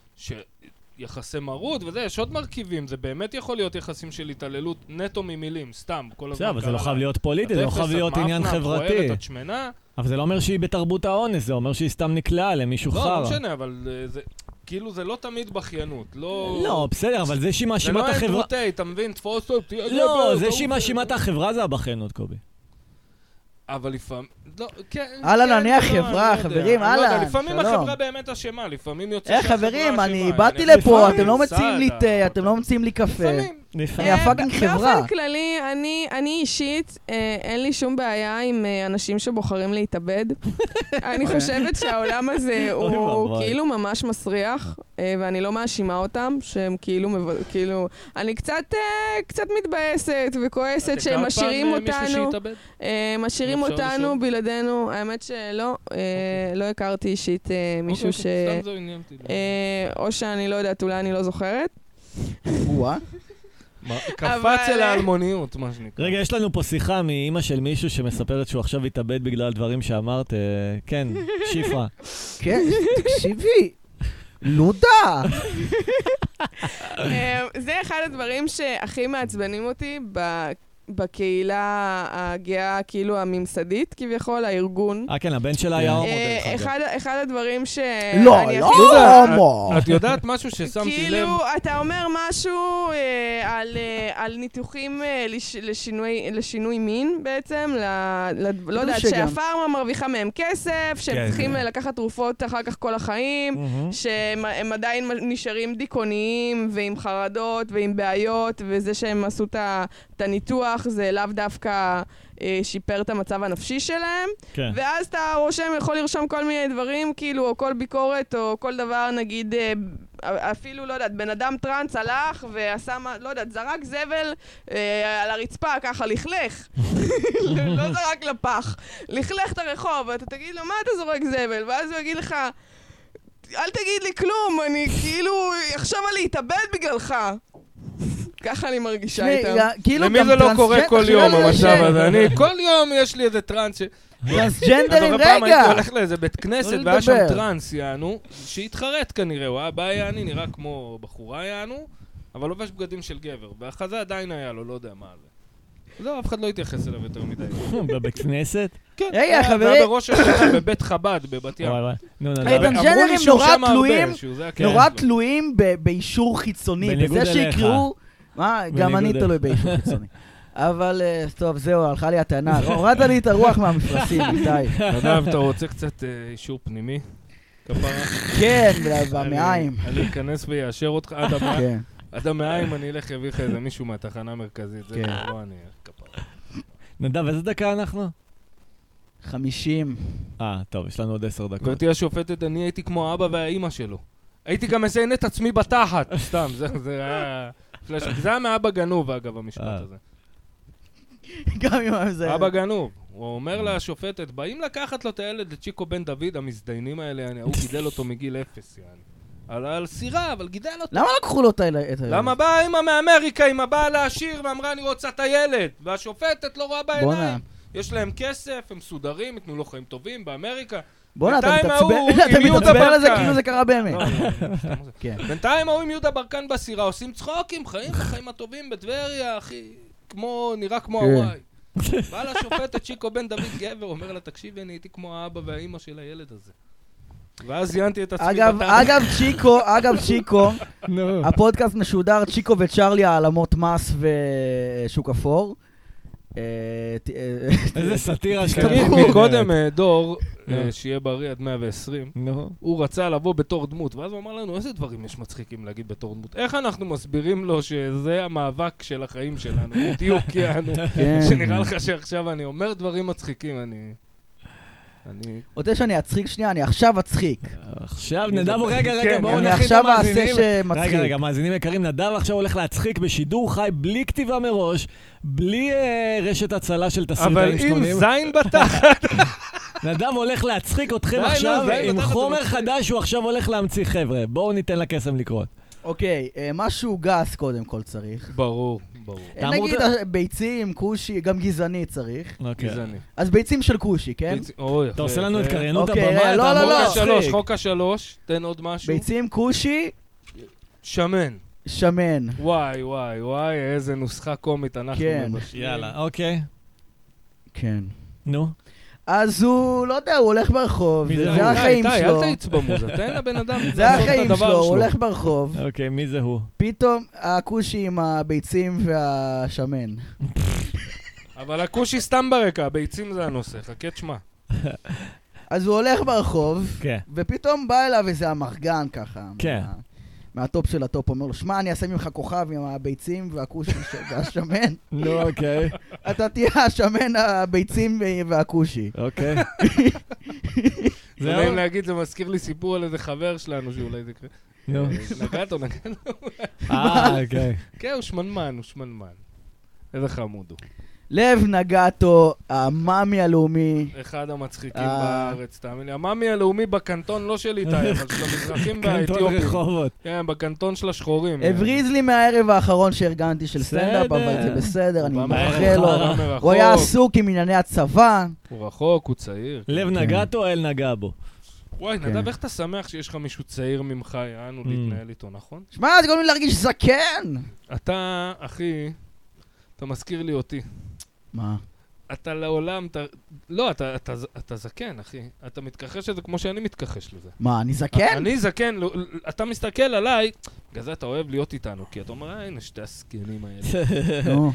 שיחסי מרות וזה, יש עוד מרכיבים, זה באמת יכול להיות יחסים של התעללות נטו ממילים, סתם, כל הזמן בסדר, אבל זה לא חייב להיות פוליטי, זה לא חייב להיות עניין חברתי. את שמנה. אבל זה לא אומר שהיא בתרבות האונס, זה אומר שהיא סתם נקלעה למישהו לא, לא חרא. משנה, אבל אה, זה... כאילו זה לא תמיד בכיינות, לא... לא, בסדר, אבל זה שהיא זה מאשימה לא את החברה... אנטרוטי, אתה מבין? תפוס אותי, לא, זה תעוף, שהיא מאשימה את החברה זה הבכיינות, קובי. אבל לפעמים... לא, כן... הלאה, כן, נניח לא, חברה, לא. חברים, אני לא הלאה, לפעמים שלום. החברה באמת אשמה, לפעמים יוצא אה, שהחברה חברים, אני אשמה, באתי לפה, אתם לא מציעים לי תה, אתם לא מציעים לי קפה. לפעמים. אני הפאקינג חברה. באופן כללי, אני, אני אישית, אה, אין לי שום בעיה עם אה, אנשים שבוחרים להתאבד. אני חושבת שהעולם הזה הוא ואבוי. כאילו ממש מסריח, אה, ואני לא מאשימה אותם, שהם כאילו, כאילו... אני קצת, אה, קצת מתבאסת וכועסת שהם משאירים אותנו? אה, משאירים אותנו לשאול? בלעדינו. האמת שלא, אה, לא הכרתי אישית אה, מישהו ש... אוקיי, אותי. אה, או שאני לא יודעת, אולי אני לא זוכרת. קפץ אל האלמוניות, מה שנקרא. רגע, יש לנו פה שיחה מאימא של מישהו שמספרת שהוא עכשיו התאבד בגלל דברים שאמרת. אה, כן, שפרה. כן, תקשיבי. לודה. אה, זה אחד הדברים שהכי מעצבנים אותי ב- בקהילה הגאה, כאילו הממסדית, כביכול, הארגון. אה, כן, הבן שלה היה הומו, דרך אגב. אחד- אחד הדברים ש... לא, לא הומו. את יודעת משהו ששמתי לב? כאילו, אתה אומר משהו אה, על, אה, על ניתוחים אה, לש, לשינוי, לשינוי מין בעצם, ל, ל, לא יודעת, שהפארמה מרוויחה מהם כסף, שהם כן, צריכים כן. לקחת תרופות אחר כך כל החיים. שהם הם עדיין נשארים דיכאוניים ועם חרדות ועם בעיות, וזה שהם עשו את הניתוח בהכרח זה לאו דווקא אה, שיפר את המצב הנפשי שלהם. כן. ואז אתה רושם, יכול לרשום כל מיני דברים, כאילו, או כל ביקורת, או כל דבר, נגיד, אה, אפילו, לא יודעת, בן אדם טראנס הלך ועשה, מה- לא יודעת, זרק זבל אה, על הרצפה, ככה, לכלך. לא זרק לפח. לכלך את הרחוב, ואתה תגיד לו, מה אתה זורק זבל? ואז הוא יגיד לך, אל תגיד לי כלום, אני כאילו אחשוב על להתאבד בגללך. ככה אני מרגישה איתם. כאילו למי גם זה לא קורה כל יום, המצב ש- הזה? אני, כל יום יש לי איזה טראנס ש... טרנסג'נדרים, זוכר פעם רגע. הייתי הולך לאיזה בית כנסת, לא והיה שם. טראנס, יענו, שהתחרט כנראה, הוא היה בא יעני, נראה כמו בחורה יענו, אבל לובש בגדים של גבר, והחזה עדיין היה לו, לא יודע מה זה. זהו, אף אחד לא התייחס אליו יותר מדי. בבית כנסת? כן, רגע, חברים. היה בראש השנה בבית חב"ד בבת ים. טרנסג'נדרים נורא תלויים- כן. נורא שלו. תלויים באישור חיצוני, בניגוד בזה אליך. שיקראו... מה, גם אני תלוי באישור חיצוני. אבל אה, טוב, זהו, הלכה לי הטענה. הורדת לי את הרוח מהמפרשים, איתי. נדב, אתה רוצה קצת אה, אישור פנימי? כפרה? כן, במעיים. אני אני אכנס ויאשר אותך עד המעיים. כן. עד המעיים אני אלך אביא לך איזה מישהו מהתחנה המרכזית. זה כן. כבר לא אני, כפרה. נדב, איזה דקה אנחנו? 50. אה, טוב, יש לנו עוד עשר דקות. גברתי השופטת, אני הייתי כמו האבא והאימא שלו. הייתי גם מזיין את עצמי בתחת. סתם, זה זה היה... זה היה מאבא גנוב, אגב, המשפט אה. הזה. גם אם זה... אבא גנוב. הוא אומר לשופטת, באים לקחת לו את הילד, את צ'יקו בן דוד, המזדיינים האלה, ההוא גידל אותו מגיל אפס, יעני. על, על סירה, אבל גידל אותו. למה לקחו לו את הילד? למה באה אימא מאמריקה עם הבעל העשיר ואמרה אני רוצה את הילד והשופטת לא רואה בעיניים יש להם כסף, הם מסודרים, ייתנו לו חיים טובים באמריקה בואנה, אתה מתעצבן על זה. כאילו זה קרה באמת. לא, לא, לא. כן. בינתיים ההוא עם יהודה ברקן בסירה עושים צחוקים, חיים את החיים הטובים בטבריה, אחי, כמו, נראה כמו כן. הוואי. בא לשופטת צ'יקו בן דוד גבר, אומר לה, תקשיבי, אני הייתי כמו האבא והאימא של הילד הזה. ואז זיינתי את עצמי אגב. אגב, צ'יקו, אגב, צ'יקו. הפודקאסט משודר צ'יקו וצ'רלי העלמות מס ושוק אפור. אה, אה, איזה סאטירה כזאת. מקודם אה, דור, שיהיה בריא עד 120, נו. הוא רצה לבוא בתור דמות, ואז הוא אמר לנו, איזה דברים יש מצחיקים להגיד בתור דמות? איך אנחנו מסבירים לו שזה המאבק של החיים שלנו? בדיוק, יענו. כן. שנראה לך שעכשיו אני אומר דברים מצחיקים, אני... אני... רוצה שאני אצחיק שנייה? אני עכשיו אצחיק. עכשיו נדב, רגע, רגע, כן, בואו אני נכין את עכשיו אעשה המאזינים. שמצחיק. רגע, רגע, מאזינים יקרים, נדב עכשיו הולך להצחיק בשידור חי, בלי כתיבה מראש, בלי אה, רשת הצלה של אבל תסריטאים עם שלונים. זין בתחת, נדב הולך להצחיק אתכם עכשיו עם חומר. חדש שהוא עכשיו הולך להמציא, חבר'ה. בואו ניתן לקסם לקרות. אוקיי, אה, משהו גס קודם כל צריך. ברור, ברור. אה, אתה אמור נגיד אה, ביצים, כושי, גם גזעני צריך. אוקיי. גזעני. אז ביצים של כושי, כן? ביצ- אוי, אתה עושה לנו יפה. התקריינות אוקיי, הבמה, לא, אתה לא, אמור לא. חוק השלוש, להצחיק. חוק השלוש, תן עוד משהו. ביצים, כושי, שמן. שמן. וואי, וואי, וואי, איזה נוסחה קומית אנחנו כן. מבשלים. יאללה, אוקיי. כן. נו. אז הוא, לא יודע, הוא הולך ברחוב, זה? החיים שלו. אל תאיץ במוזה, תן לבן אדם זה לעשות את החיים הדבר שלו, הוא הולך ברחוב, אוקיי, מי זה הוא? פתאום הכושי עם הביצים והשמן. אבל הכושי סתם ברקע, הביצים זה הנושא, חכה תשמע. אז הוא הולך ברחוב, כן. ופתאום בא אליו איזה אמרגן ככה. כן. מה- מהטופ של הטופ, אומר לו, שמע, אני אעשה ממך כוכב עם הביצים והכושי והשמן. נו, אוקיי. אתה תהיה השמן, הביצים והכושי. אוקיי. זה? נעים להגיד, זה מזכיר לי סיפור על איזה חבר שלנו שאולי זה יקרה. נגעת או נגעת? אה, אוקיי. כן, הוא שמנמן, הוא שמנמן. איזה חמוד הוא. לב נגטו, המאמי הלאומי. אחד המצחיקים אה. בארץ, תאמין לי. המאמי הלאומי בקנטון, לא של איתי, אבל של המזרחים קנטון והאתיופים. רחובות. כן, בקנטון של השחורים. הבריז לי מהערב האחרון שארגנתי של סטנדאפ. אבל זה בסדר, אני מאחל לו. הוא היה עסוק עם ענייני הצבא. הוא רחוק, הוא צעיר. לב כן. נגעתו, אל נגע בו. וואי, כן. נדב, איך אתה שמח שיש לך מישהו צעיר ממך, יענו, Mm. להתנהל איתו, נכון? שמע, זה גורם לי להרגיש זקן! אתה, אחי, אתה מזכיר לי אותי. מה? אתה לעולם, אתה... לא, אתה, אתה, אתה זקן, אחי. אתה מתכחש לזה כמו שאני מתכחש לזה. מה, אני זקן? אני זקן, לא- אתה מסתכל עליי, בגלל זה אתה אוהב להיות איתנו, כי אתה אומר, "אה, הנה, שתי הזקנים האלה.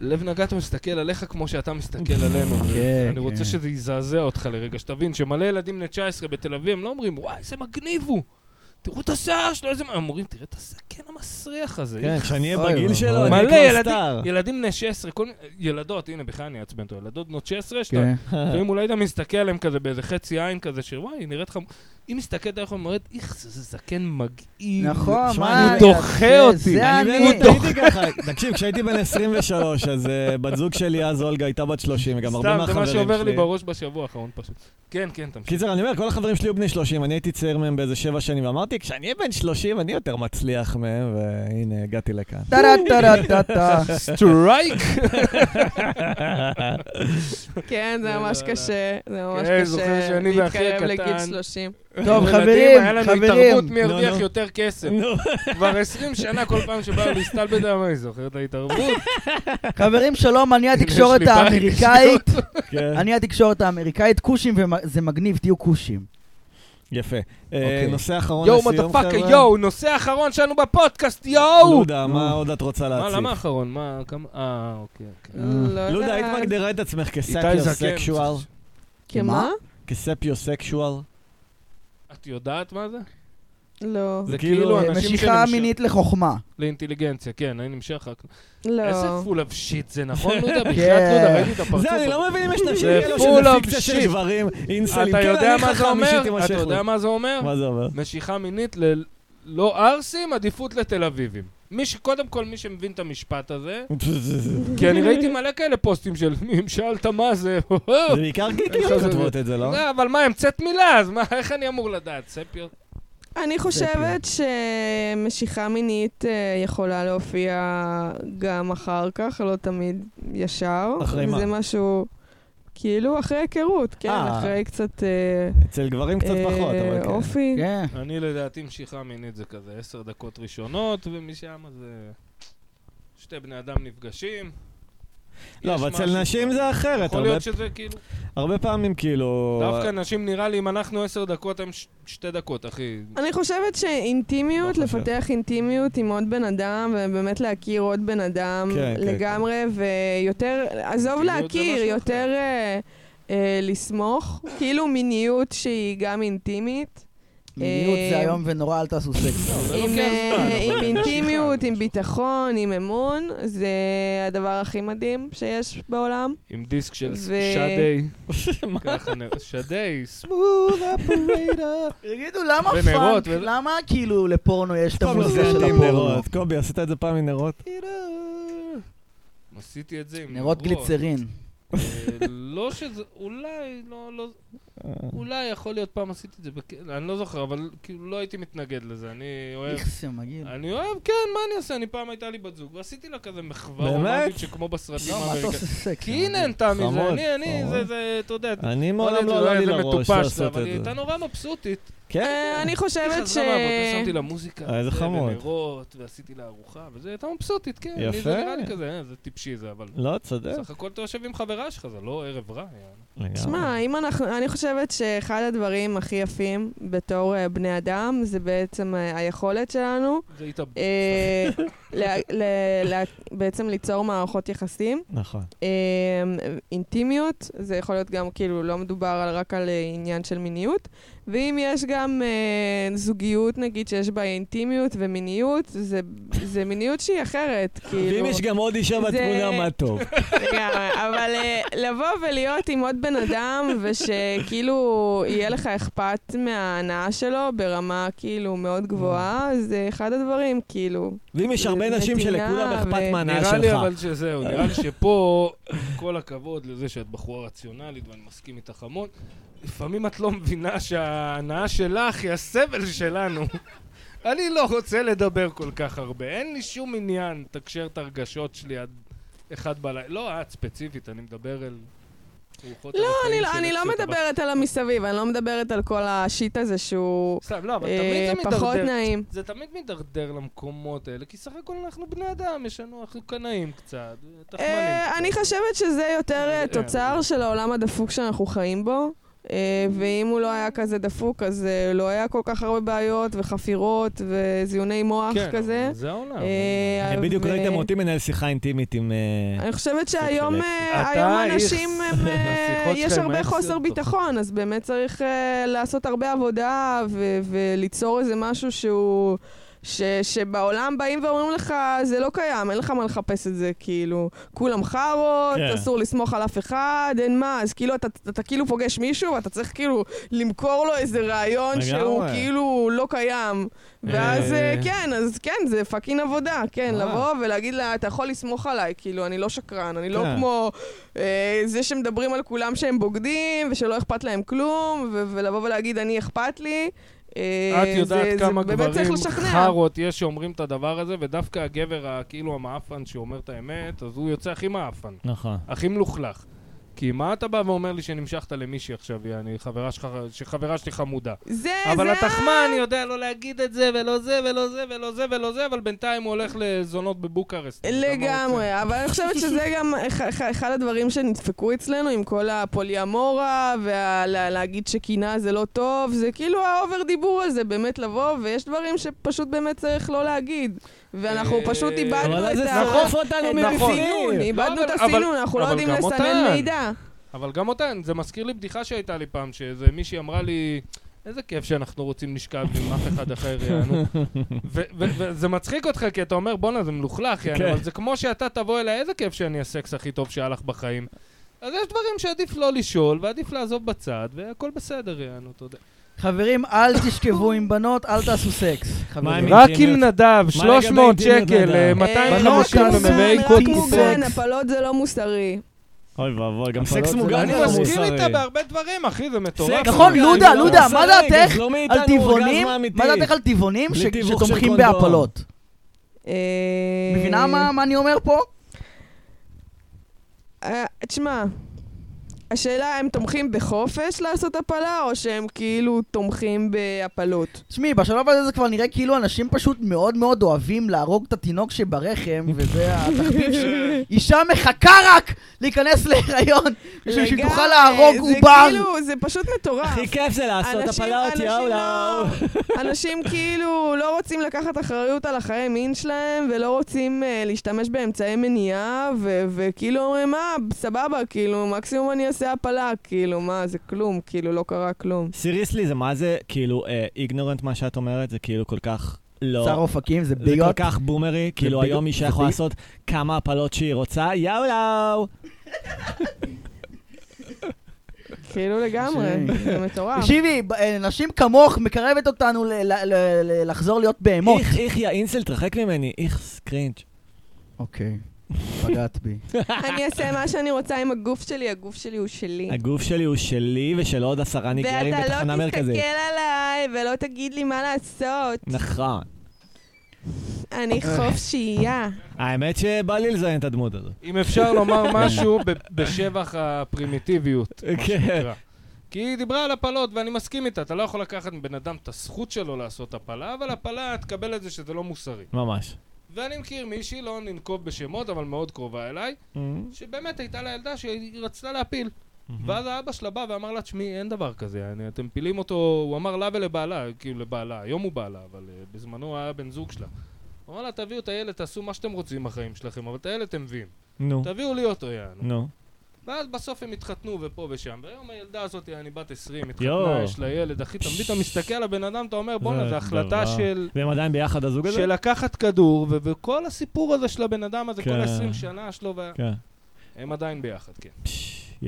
לב נגעת מסתכל עליך כמו שאתה מסתכל עלינו. כן, אני רוצה כן. שזה יזעזע אותך לרגע, שתבין שמלא ילדים בני 19 בתל אביב, הם לא אומרים, וואי, איזה מגניב הוא. תראו את השיער שלו, איזה... הם אומרים, תראה את הזקן המסריח הזה. כן, כשאני אהיה בגיל שלו. אני מלא כבר ילדים, סטאר. ילדים בני 16, כל מיני, ילדות, הנה, בכלל אני אעצבן אותו, ילדות בנות 16, שאתה, כן. לפעמים אולי אתה מסתכל עליהם כזה באיזה חצי עין כזה, שוואי, נראית לך, היא מסתכלת עליך ואומרת, איך זה זה זקן מגעיל. נכון, מה? הוא דוחה זה- אותי. זה אני הייתי ככה, תקשיב, כשהייתי בן 23, אז אה, בת זוג שלי אז, אולגה, הייתה בת 30, וגם הרבה סתם, מהחברים זה שלי. מה שעובר לי בראש בשבוע האחרון פשוט. כן, כן, תמשיך. קיצר, אני אומר, כל החברים שלי היו בני 30, אני הייתי צעיר מהם באיזה שבע שנים, ואמרתי, כשאני אהיה בן 30, אני יותר מצליח מהם, והנה, הגעתי לכאן. טה טה טה טה strike! כן, זה לא, ממש לא, לא. קשה, זה ממש כן, קשה להתקרב לגיל הקטן. 30. טוב, ילדים, חברים, היה לנו חברים. התערבות מי נו. יותר כסף. כבר 20 שנה כל פעם שבאו להסתלבט אני זוכר את ההתערבות. חברים, שלום, אני התקשורת האמריקאית. כן. אני התקשורת האמריקאית, כושים וזה מגניב, תהיו כושים. יפה. אה, אוקיי. נושא אחרון יואו, לסיום, חבר'ה. יואו, נושא אחרון שלנו בפודקאסט, יואו! לודה, מה עוד את רוצה מה, להציג? למה אחרון? מה, כמה... אה, אוקיי, אוקיי. לא לודה, היית יודעת. מגדירה את עצמך. כספיוסקשואל? כמה? כספיוסקשואל? את יודעת מה זה? לא. זה כאילו כאילו אנשים משיכה שנמשך- מינית לחוכמה. לאינטליגנציה, כן, אני נמשך רק... לא. איזה full of shit זה, נכון, לודה? בחייאת כן. לודה, ראיתי את הפרצוף. זה, אני לא מבין אם יש נשים כאלו full שזה פיקציה של. גברים, אינסלים. אתה כן, יודע מה זה אומר? אתה יודע. מה זה אומר? מה זה אומר? משיכה מינית ללא ערסים, עדיפות לתל אביבים. מי ש... קודם כל, מי שמבין את המשפט הזה, כי אני ראיתי מלא כאלה פוסטים של אם שאלת מה זה, זה בעיקר גיקיות כותבות את זה, לא? לא, אבל מה, המצאת מילה, אז מה, איך אני אמור לדעת? ספיות? אני חושבת שמשיכה מינית אה, יכולה להופיע גם אחר כך, לא תמיד ישר. אחרי מה? זה משהו, כאילו, אחרי היכרות, כן, אה. אחרי קצת... אה, אצל גברים קצת אה, פחות, אבל כן. אופי. כן. אני לדעתי משיכה מינית זה כזה עשר דקות ראשונות, ומשם זה... שתי בני אדם נפגשים. לא, אבל אצל נשים. זה אחרת. יכול הרבה- להיות שזה כאילו... הרבה פעמים כאילו... דווקא נשים נראה לי, אם אנחנו עשר דקות, הם ש- שתי דקות, אחי. אני חושבת שאינטימיות, לא. לפתח אינטימיות עם עוד בן אדם, ובאמת להכיר עוד בן אדם כן, כן, לגמרי, ויותר, עזוב להכיר, יותר אה, אה, לסמוך, כאילו מיניות שהיא גם אינטימית. מיניות זה אה, איום ונורא, אל תעשו סקס. עם, אה, אינטימיות, עם. ביטחון, עם אמון, זה הדבר הכי מדהים שיש בעולם. עם דיסק של שדי. שדי, סמוד אפרייטר. תגידו, למה פאנק? למה כאילו לפורנו יש את לא המוזיקה של הפורנו? נרות. קובי, עשית את זה פעם עם נרות? עשיתי את זה עם נרות גליצרין. אה, לא שזה, אולי, לא, לא, אולי יכול להיות פעם עשיתי את זה, בק... אני לא זוכר, אבל כאילו לא הייתי מתנגד לזה, אני אוהב, איך זה מגעיל. אני אוהב, כן, מה אני אעשה, אני פעם הייתה לי בת זוג, ועשיתי לה כזה מחווה באמת? רומנטית שכמו בסרטים לא, מה אתה האמריקאים. כי היא נהנתה מזה, אני, אני. זה, זה, אתה יודע, אני מעולם לא עלה לי לראש מטופש זה, לעשות אבל את היא זה. הייתה נורא מבסוטית. כן? אה, אני חושבת ש... חזרה מהעבודה, שמתי לה מוזיקה, אה, איזה וזה, חמוד. ונרות, ועשיתי לה ארוחה, וזה הייתה מבסוטית, כן. יפה. זה נראה לי כזה, אה, זה טיפשי זה, אבל... לא, צודק. בסך הכל אתה יושב עם חברה שלך, זה לא ערב רע. יעני. לגמרי. שמע, אם אנחנו, אני חושבת שאחד הדברים הכי יפים בתור אה, בני אדם, זה בעצם אה, היכולת שלנו זה התאבדות. לה- ל- לה- בעצם ליצור מערכות יחסים. נכון. אה, אינטימיות, זה יכול להיות גם כאילו לא מדובר רק על אה, עניין של מיניות. ואם יש גם אה, זוגיות, נגיד, שיש בה אינטימיות ומיניות, זה, זה מיניות שהיא אחרת, כאילו. ואם יש גם עוד אישה זה- בתמונה, מה טוב. לגמרי, אבל אה, לבוא ולהיות עם עוד בן אדם, ושכאילו יהיה לך אכפת מההנאה שלו ברמה כאילו מאוד גבוהה, זה אחד הדברים, כאילו. ואם יש זה הרבה נשים שלכולם אכפת מהנאה נראה לי שלך. אבל שזהו, נראה לי שפה, כל הכבוד לזה שאת בחורה רציונלית ואני מסכים איתך המון, לפעמים את לא מבינה שההנאה שלך היא הסבל שלנו. אני לא רוצה לדבר כל כך הרבה, אין לי שום עניין לתקשר את הרגשות שלי עד אחד בלילה. לא את ספציפית, אני מדבר אל... רוחות לא, אני לא- אני לא. מדברת על המסביב, אני לא מדברת על כל השיט הזה שהוא סתם, לא, אבל אה, תמיד זה פחות מידרדר. נעים. זה תמיד מידרדר למקומות האלה, כי סך הכל אנחנו בני אדם, יש לנו, אנחנו קנאים קצת, תחמנים אה. אני חושבת שזה יותר אה, אה, תוצר של העולם הדפוק שאנחנו חיים בו. אה, ואם הוא לא היה כזה דפוק, אז אה, לא היה כל כך הרבה בעיות וחפירות וזיוני מוח כן, כזה. אבל זה העולם. אה, בדיוק ראיתם אותי מנהל שיחה אינטימית עם... אני חושבת שהיום. אנשים, יש הרבה חוסר. ביטחון, אז באמת צריך לעשות הרבה עבודה וליצור איזה משהו שהוא... ש, שבעולם באים ואומרים לך, זה לא קיים, אין לך מה לחפש את זה, כאילו, כולם חארות, כן. אסור לסמוך על אף אחד, אין מה, אז כאילו, אתה, אתה, אתה כאילו פוגש מישהו, ואתה צריך כאילו למכור לו איזה רעיון. שהוא כאילו לא קיים. ואז, אה. אה, כן, אז כן, זה fucking עבודה, כן, אה. לבוא ולהגיד לה, אתה יכול לסמוך עליי, כאילו, אני לא שקרן, אני לא כן. כמו אה, זה שמדברים על כולם שהם בוגדים, ושלא אכפת להם כלום, ולבוא ולהגיד, אני אכפת לי. אה, את יודעת זה- כמה זה גברים. חארות יש שאומרים את הדבר הזה, ודווקא הגבר הכאילו המאפן שאומר את האמת, אז הוא יוצא הכי מאפן, נכון. הכי מלוכלך. כי מה אתה בא ואומר לי שנמשכת למישהי עכשיו, יעני, חברה שלך, שחברה שלי חמודה. זה, אבל זה... התחמן יודע לא להגיד את זה, ולא זה, ולא זה, ולא זה, ולא זה, אבל בינתיים הוא הולך לזונות רוצה? לגמרי, אבל אני חושבת שזה גם אח- אח- אחד הדברים שנדפקו אצלנו עם כל הפוליאמורה, ולהגיד שקינה זה לא טוב, זה כאילו ה over דיבור הזה, באמת לבוא, ויש דברים שפשוט באמת צריך לא להגיד. ואנחנו אה, פשוט איבדנו אבל את אז זה ה... שורף אותנו נכון. מבפנים. איבדנו לא, את אבל- הסינון, אנחנו לא אבל יודעים לסנן. מידע. אבל גם אותן, זה מזכיר לי בדיחה שהייתה לי פעם, שאיזה מישהי אמרה לי, איזה כיף שאנחנו רוצים לשכב עם אף אחד אחר, יענו. וזה מצחיק אותך, כי אתה אומר, בואנה, זה מלוכלך, יענו, כן. אבל זה כמו שאתה תבוא אליי, איזה כיף שאני הסקס הכי טוב שהיה לך בחיים. אז יש דברים שעדיף לא לשאול, ועדיף לעזוב בצד, והכל בסדר, יענו, אתה יודע. חברים, אל תשכבו עם בנות, אל תעשו סקס. חברים. רק? עם נדב, מה 300 לגבי אינטימיות שקל, נדב? אה, אה, 250 בנות, במביאי רק רק קוקיס. מוגן, סקס. הפלות זה לא מוסרי. אוי ואבוי, גם סקס זה מוגן אני לא מסכים. איתה בהרבה דברים, אחי, זה מטורף. נכון, לודה, לודה, מה דעתך על טבעונים? מה דעתך על טבעונים שתומכים. בהפלות? אה, מבינה מה מה אני אומר פה? אה, תשמע, השאלה הם תומכים בחופש לעשות הפלה, או שהם כאילו תומכים בהפלות? תשמעי, בשלב הזה זה כבר נראה כאילו אנשים פשוט מאוד מאוד אוהבים להרוג את התינוק שברחם, וזה התחביב שאישה מחכה רק להיכנס להיריון, בשביל שהיא תוכל להרוג זה עובר. כאילו, זה פשוט מטורף. הכי כיף זה לעשות אנשים- הפלות, יאו, לא-. אנשים כאילו לא רוצים לקחת אחריות על החיי מין שלהם, ולא רוצים uh, להשתמש באמצעי מניעה, וכאילו אומרים, מה, סבבה, כאילו, מקסימום אני אעשה הפלה, כאילו, מה, זה כלום, כאילו, לא קרה כלום. סיריוסלי, זה מה זה, כאילו, איגנורנט מה שאת אומרת, זה כאילו כל כך לא... שר אופקים זה זה כל. כך בומרי, כאילו היום אישה יכולה לעשות כמה הפלות שהיא רוצה, יאו יאו. כאילו לגמרי, זה מטורף. תקשיבי, אה, נשים כמוך מקרבת אותנו ל- ל- ל- ל- לחזור להיות בהמות. איך, איך, יא אינסל, תרחק ממני, איכס cringe. אוקיי, פגעת בי. אני אעשה מה שאני רוצה עם הגוף שלי, הגוף שלי הוא שלי. הגוף שלי הוא שלי ושל עוד עשרה ניגרים ואתה בתחנה לא תסתכל מרכזית. עליי ולא תגיד לי מה לעשות. נכון. אני חופשייה. האמת שבא לי לזיין את הדמות הזאת. אם אפשר לומר משהו בשבח הפרימיטיביות, מה כן. שנקרא. כי היא דיברה על הפלות, ואני מסכים איתה, אתה לא יכול לקחת מבן אדם את הזכות שלו לעשות הפלה, אבל הפלה, תקבל את זה שזה לא מוסרי. ממש. ואני מכיר מישהי, לא ננקוב בשמות, אבל מאוד קרובה אליי, שבאמת הייתה לה ילדה שהיא רצתה להפיל. ואז האבא שלה בא ואמר לה, תשמעי, אין דבר כזה, אני, אתם מפילים אותו, הוא אמר לה ולבעלה, כאילו לבעלה, היום הוא בעלה, אבל uh, בזמנו היה בן זוג שלה. הוא אמר לה, תביאו את הילד, תעשו מה שאתם רוצים בחיים שלכם, אבל את הילד אתם מביאים. נו, תביאו לי אותו, יענו. נו. ואז בסוף הם התחתנו ופה ושם, והיום הילדה הזאת, אני בת 20, יואו. התחתנה, יש לה ילד, אחי, אתה מבין, אתה מסתכל על הבן אדם, אתה אומר, בואנה, זו החלטה. של... והם עדיין ביחד הזוג הזה? של לקחת כדור, וכל הסיפור הזה של הבן אדם הזה, כל כן. ה-20 שנה שלו, כן. הם עדיין ביחד, כן.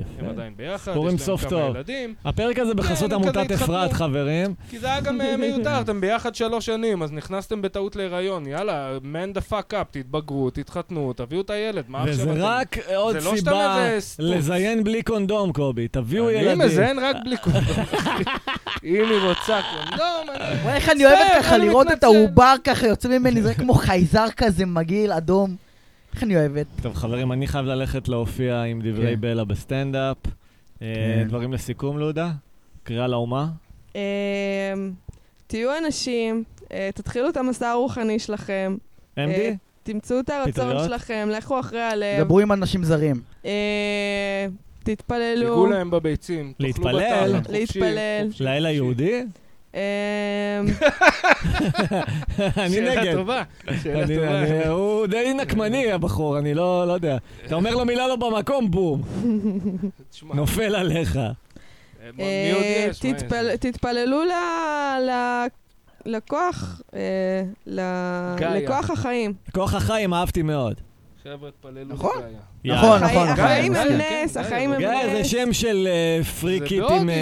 פש, הם יפה. עדיין ביחד, יש להם סוף כמה טוב. ילדים, הפרק הזה בחסות הם כזה עמותת. אפרת, חברים. כי זה היה גם אה, מיותר, אתם ביחד שלוש שנים, אז נכנסתם בטעות להיריון, יאללה, man the fuck up, תתבגרו, תתחתנו, תביאו את הילד, מה עכשיו וזה אתם... רק עוד לא סיבה. לזיין בלי קונדום, קובי. תביאו אני ילדים. מזיין רק בלי קונדום. אם היא רוצה קונדום, אני... איך אני אוהבת ככה אני לראות את. העובר ככה יוצא ממני, זה כמו חייזר כזה מגעיל, אדום. איך אני אוהבת. טוב, חברים, אני חייב ללכת להופיע עם דברי כן. בלע בסטנדאפ. אה, כן. דברים לסיכום, לודה? קריאה לאומה? אמ, תהיו אנשים, אה, תתחילו את המסע הרוחני שלכם, MD? אה, תמצאו את הרצון? שלכם, לכו אחרי הלב. דברו עם אנשים זרים. אה, תתפללו. תיגעו להם בביצים. להתפלל. להתפלל. לילה. יהודי? אמ, אני שאלה נגד. טובה, שאלה אני- טובה. אני- הוא די נקמני הבחור, אני לא לא יודע. אתה אומר לו מילה לא במקום, בום, נופל עליך. אה, אה, תתפללו לכוח, אה. לכוח החיים. כוח החיים אהבתי מאוד. חבר'ה, תפללו נכון. לגאיה. נכון. נכון. החיים- גאיה, הם גאיה, נס, כן, החיים הם גאיה, גיא, זה נס. שם של אה, פריקית בהודית, עם זה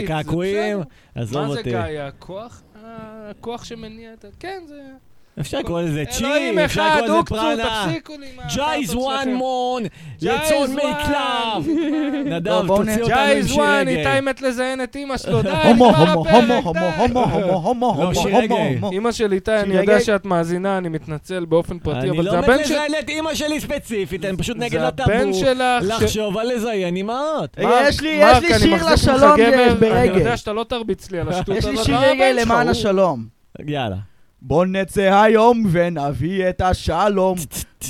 אה, קעקועים. בסדר. עזוב מה זה אותי. גאיה? כוח? הכוח שמניע את ה... כן, זה... אפשר לקרוא לזה צ'י, אפשר לקרוא לזה עם ג'ייז וואן. מון, ג'ייז לצון וואן. מקלב. נדב, תוציא אותנו עם ג'ייז שיר וואן, רגע. איתי מת לזיין את אמא שלו, די, הומו, נגמר הומו, הפרק, הומו, די. הומו, הומו, הומו, הומו, לא, שיר הומו, רגע. הומו. אמא של איתי, אני יודע. שאת מאזינה, אני מתנצל באופן פרטי, אני אבל לא זה מת הבן של... לזיין את אימא שלי ספציפית, אני פשוט נגד זה הבן הטאבו. לחשוב על לזיין אימהות. יש לי- מרק, יש לי אני שיר לשלום גבר, אני ברגל. יודע שאתה לא תרביץ לי על השטות יש לי שיר שלך למען השלום. יאללה. בוא נצא היום ונביא את השלום.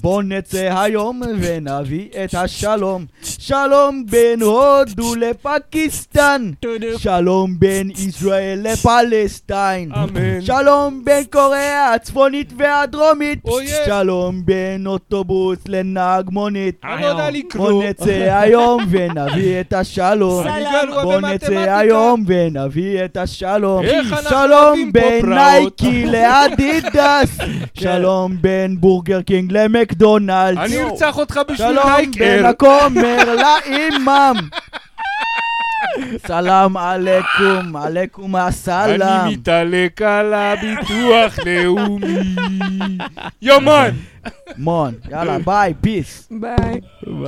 בוא נצא היום ונביא את השלום. שלום בין הודו לפקיסטן. שלום בין ישראל לפלסטיין. אמן. שלום בין קוריאה הצפונית והדרומית. שלום בין אוטובוס לנהג מונית. אני לא בוא. נצא היום ונביא את השלום. בוא. נצא היום ונביא את השלום. שלום בין. נייקי לאדידס. שלום בין בורגר קינג למקדונלדס. אני ארצח אותך בשביל שלום נייקר. בין הכומר לאימאם. סלאם עליכום, עליכום הסלאם. אני מתעלק על הביטוח לאומי. יומן! מון, יאללה, ביי, פיס. ביי.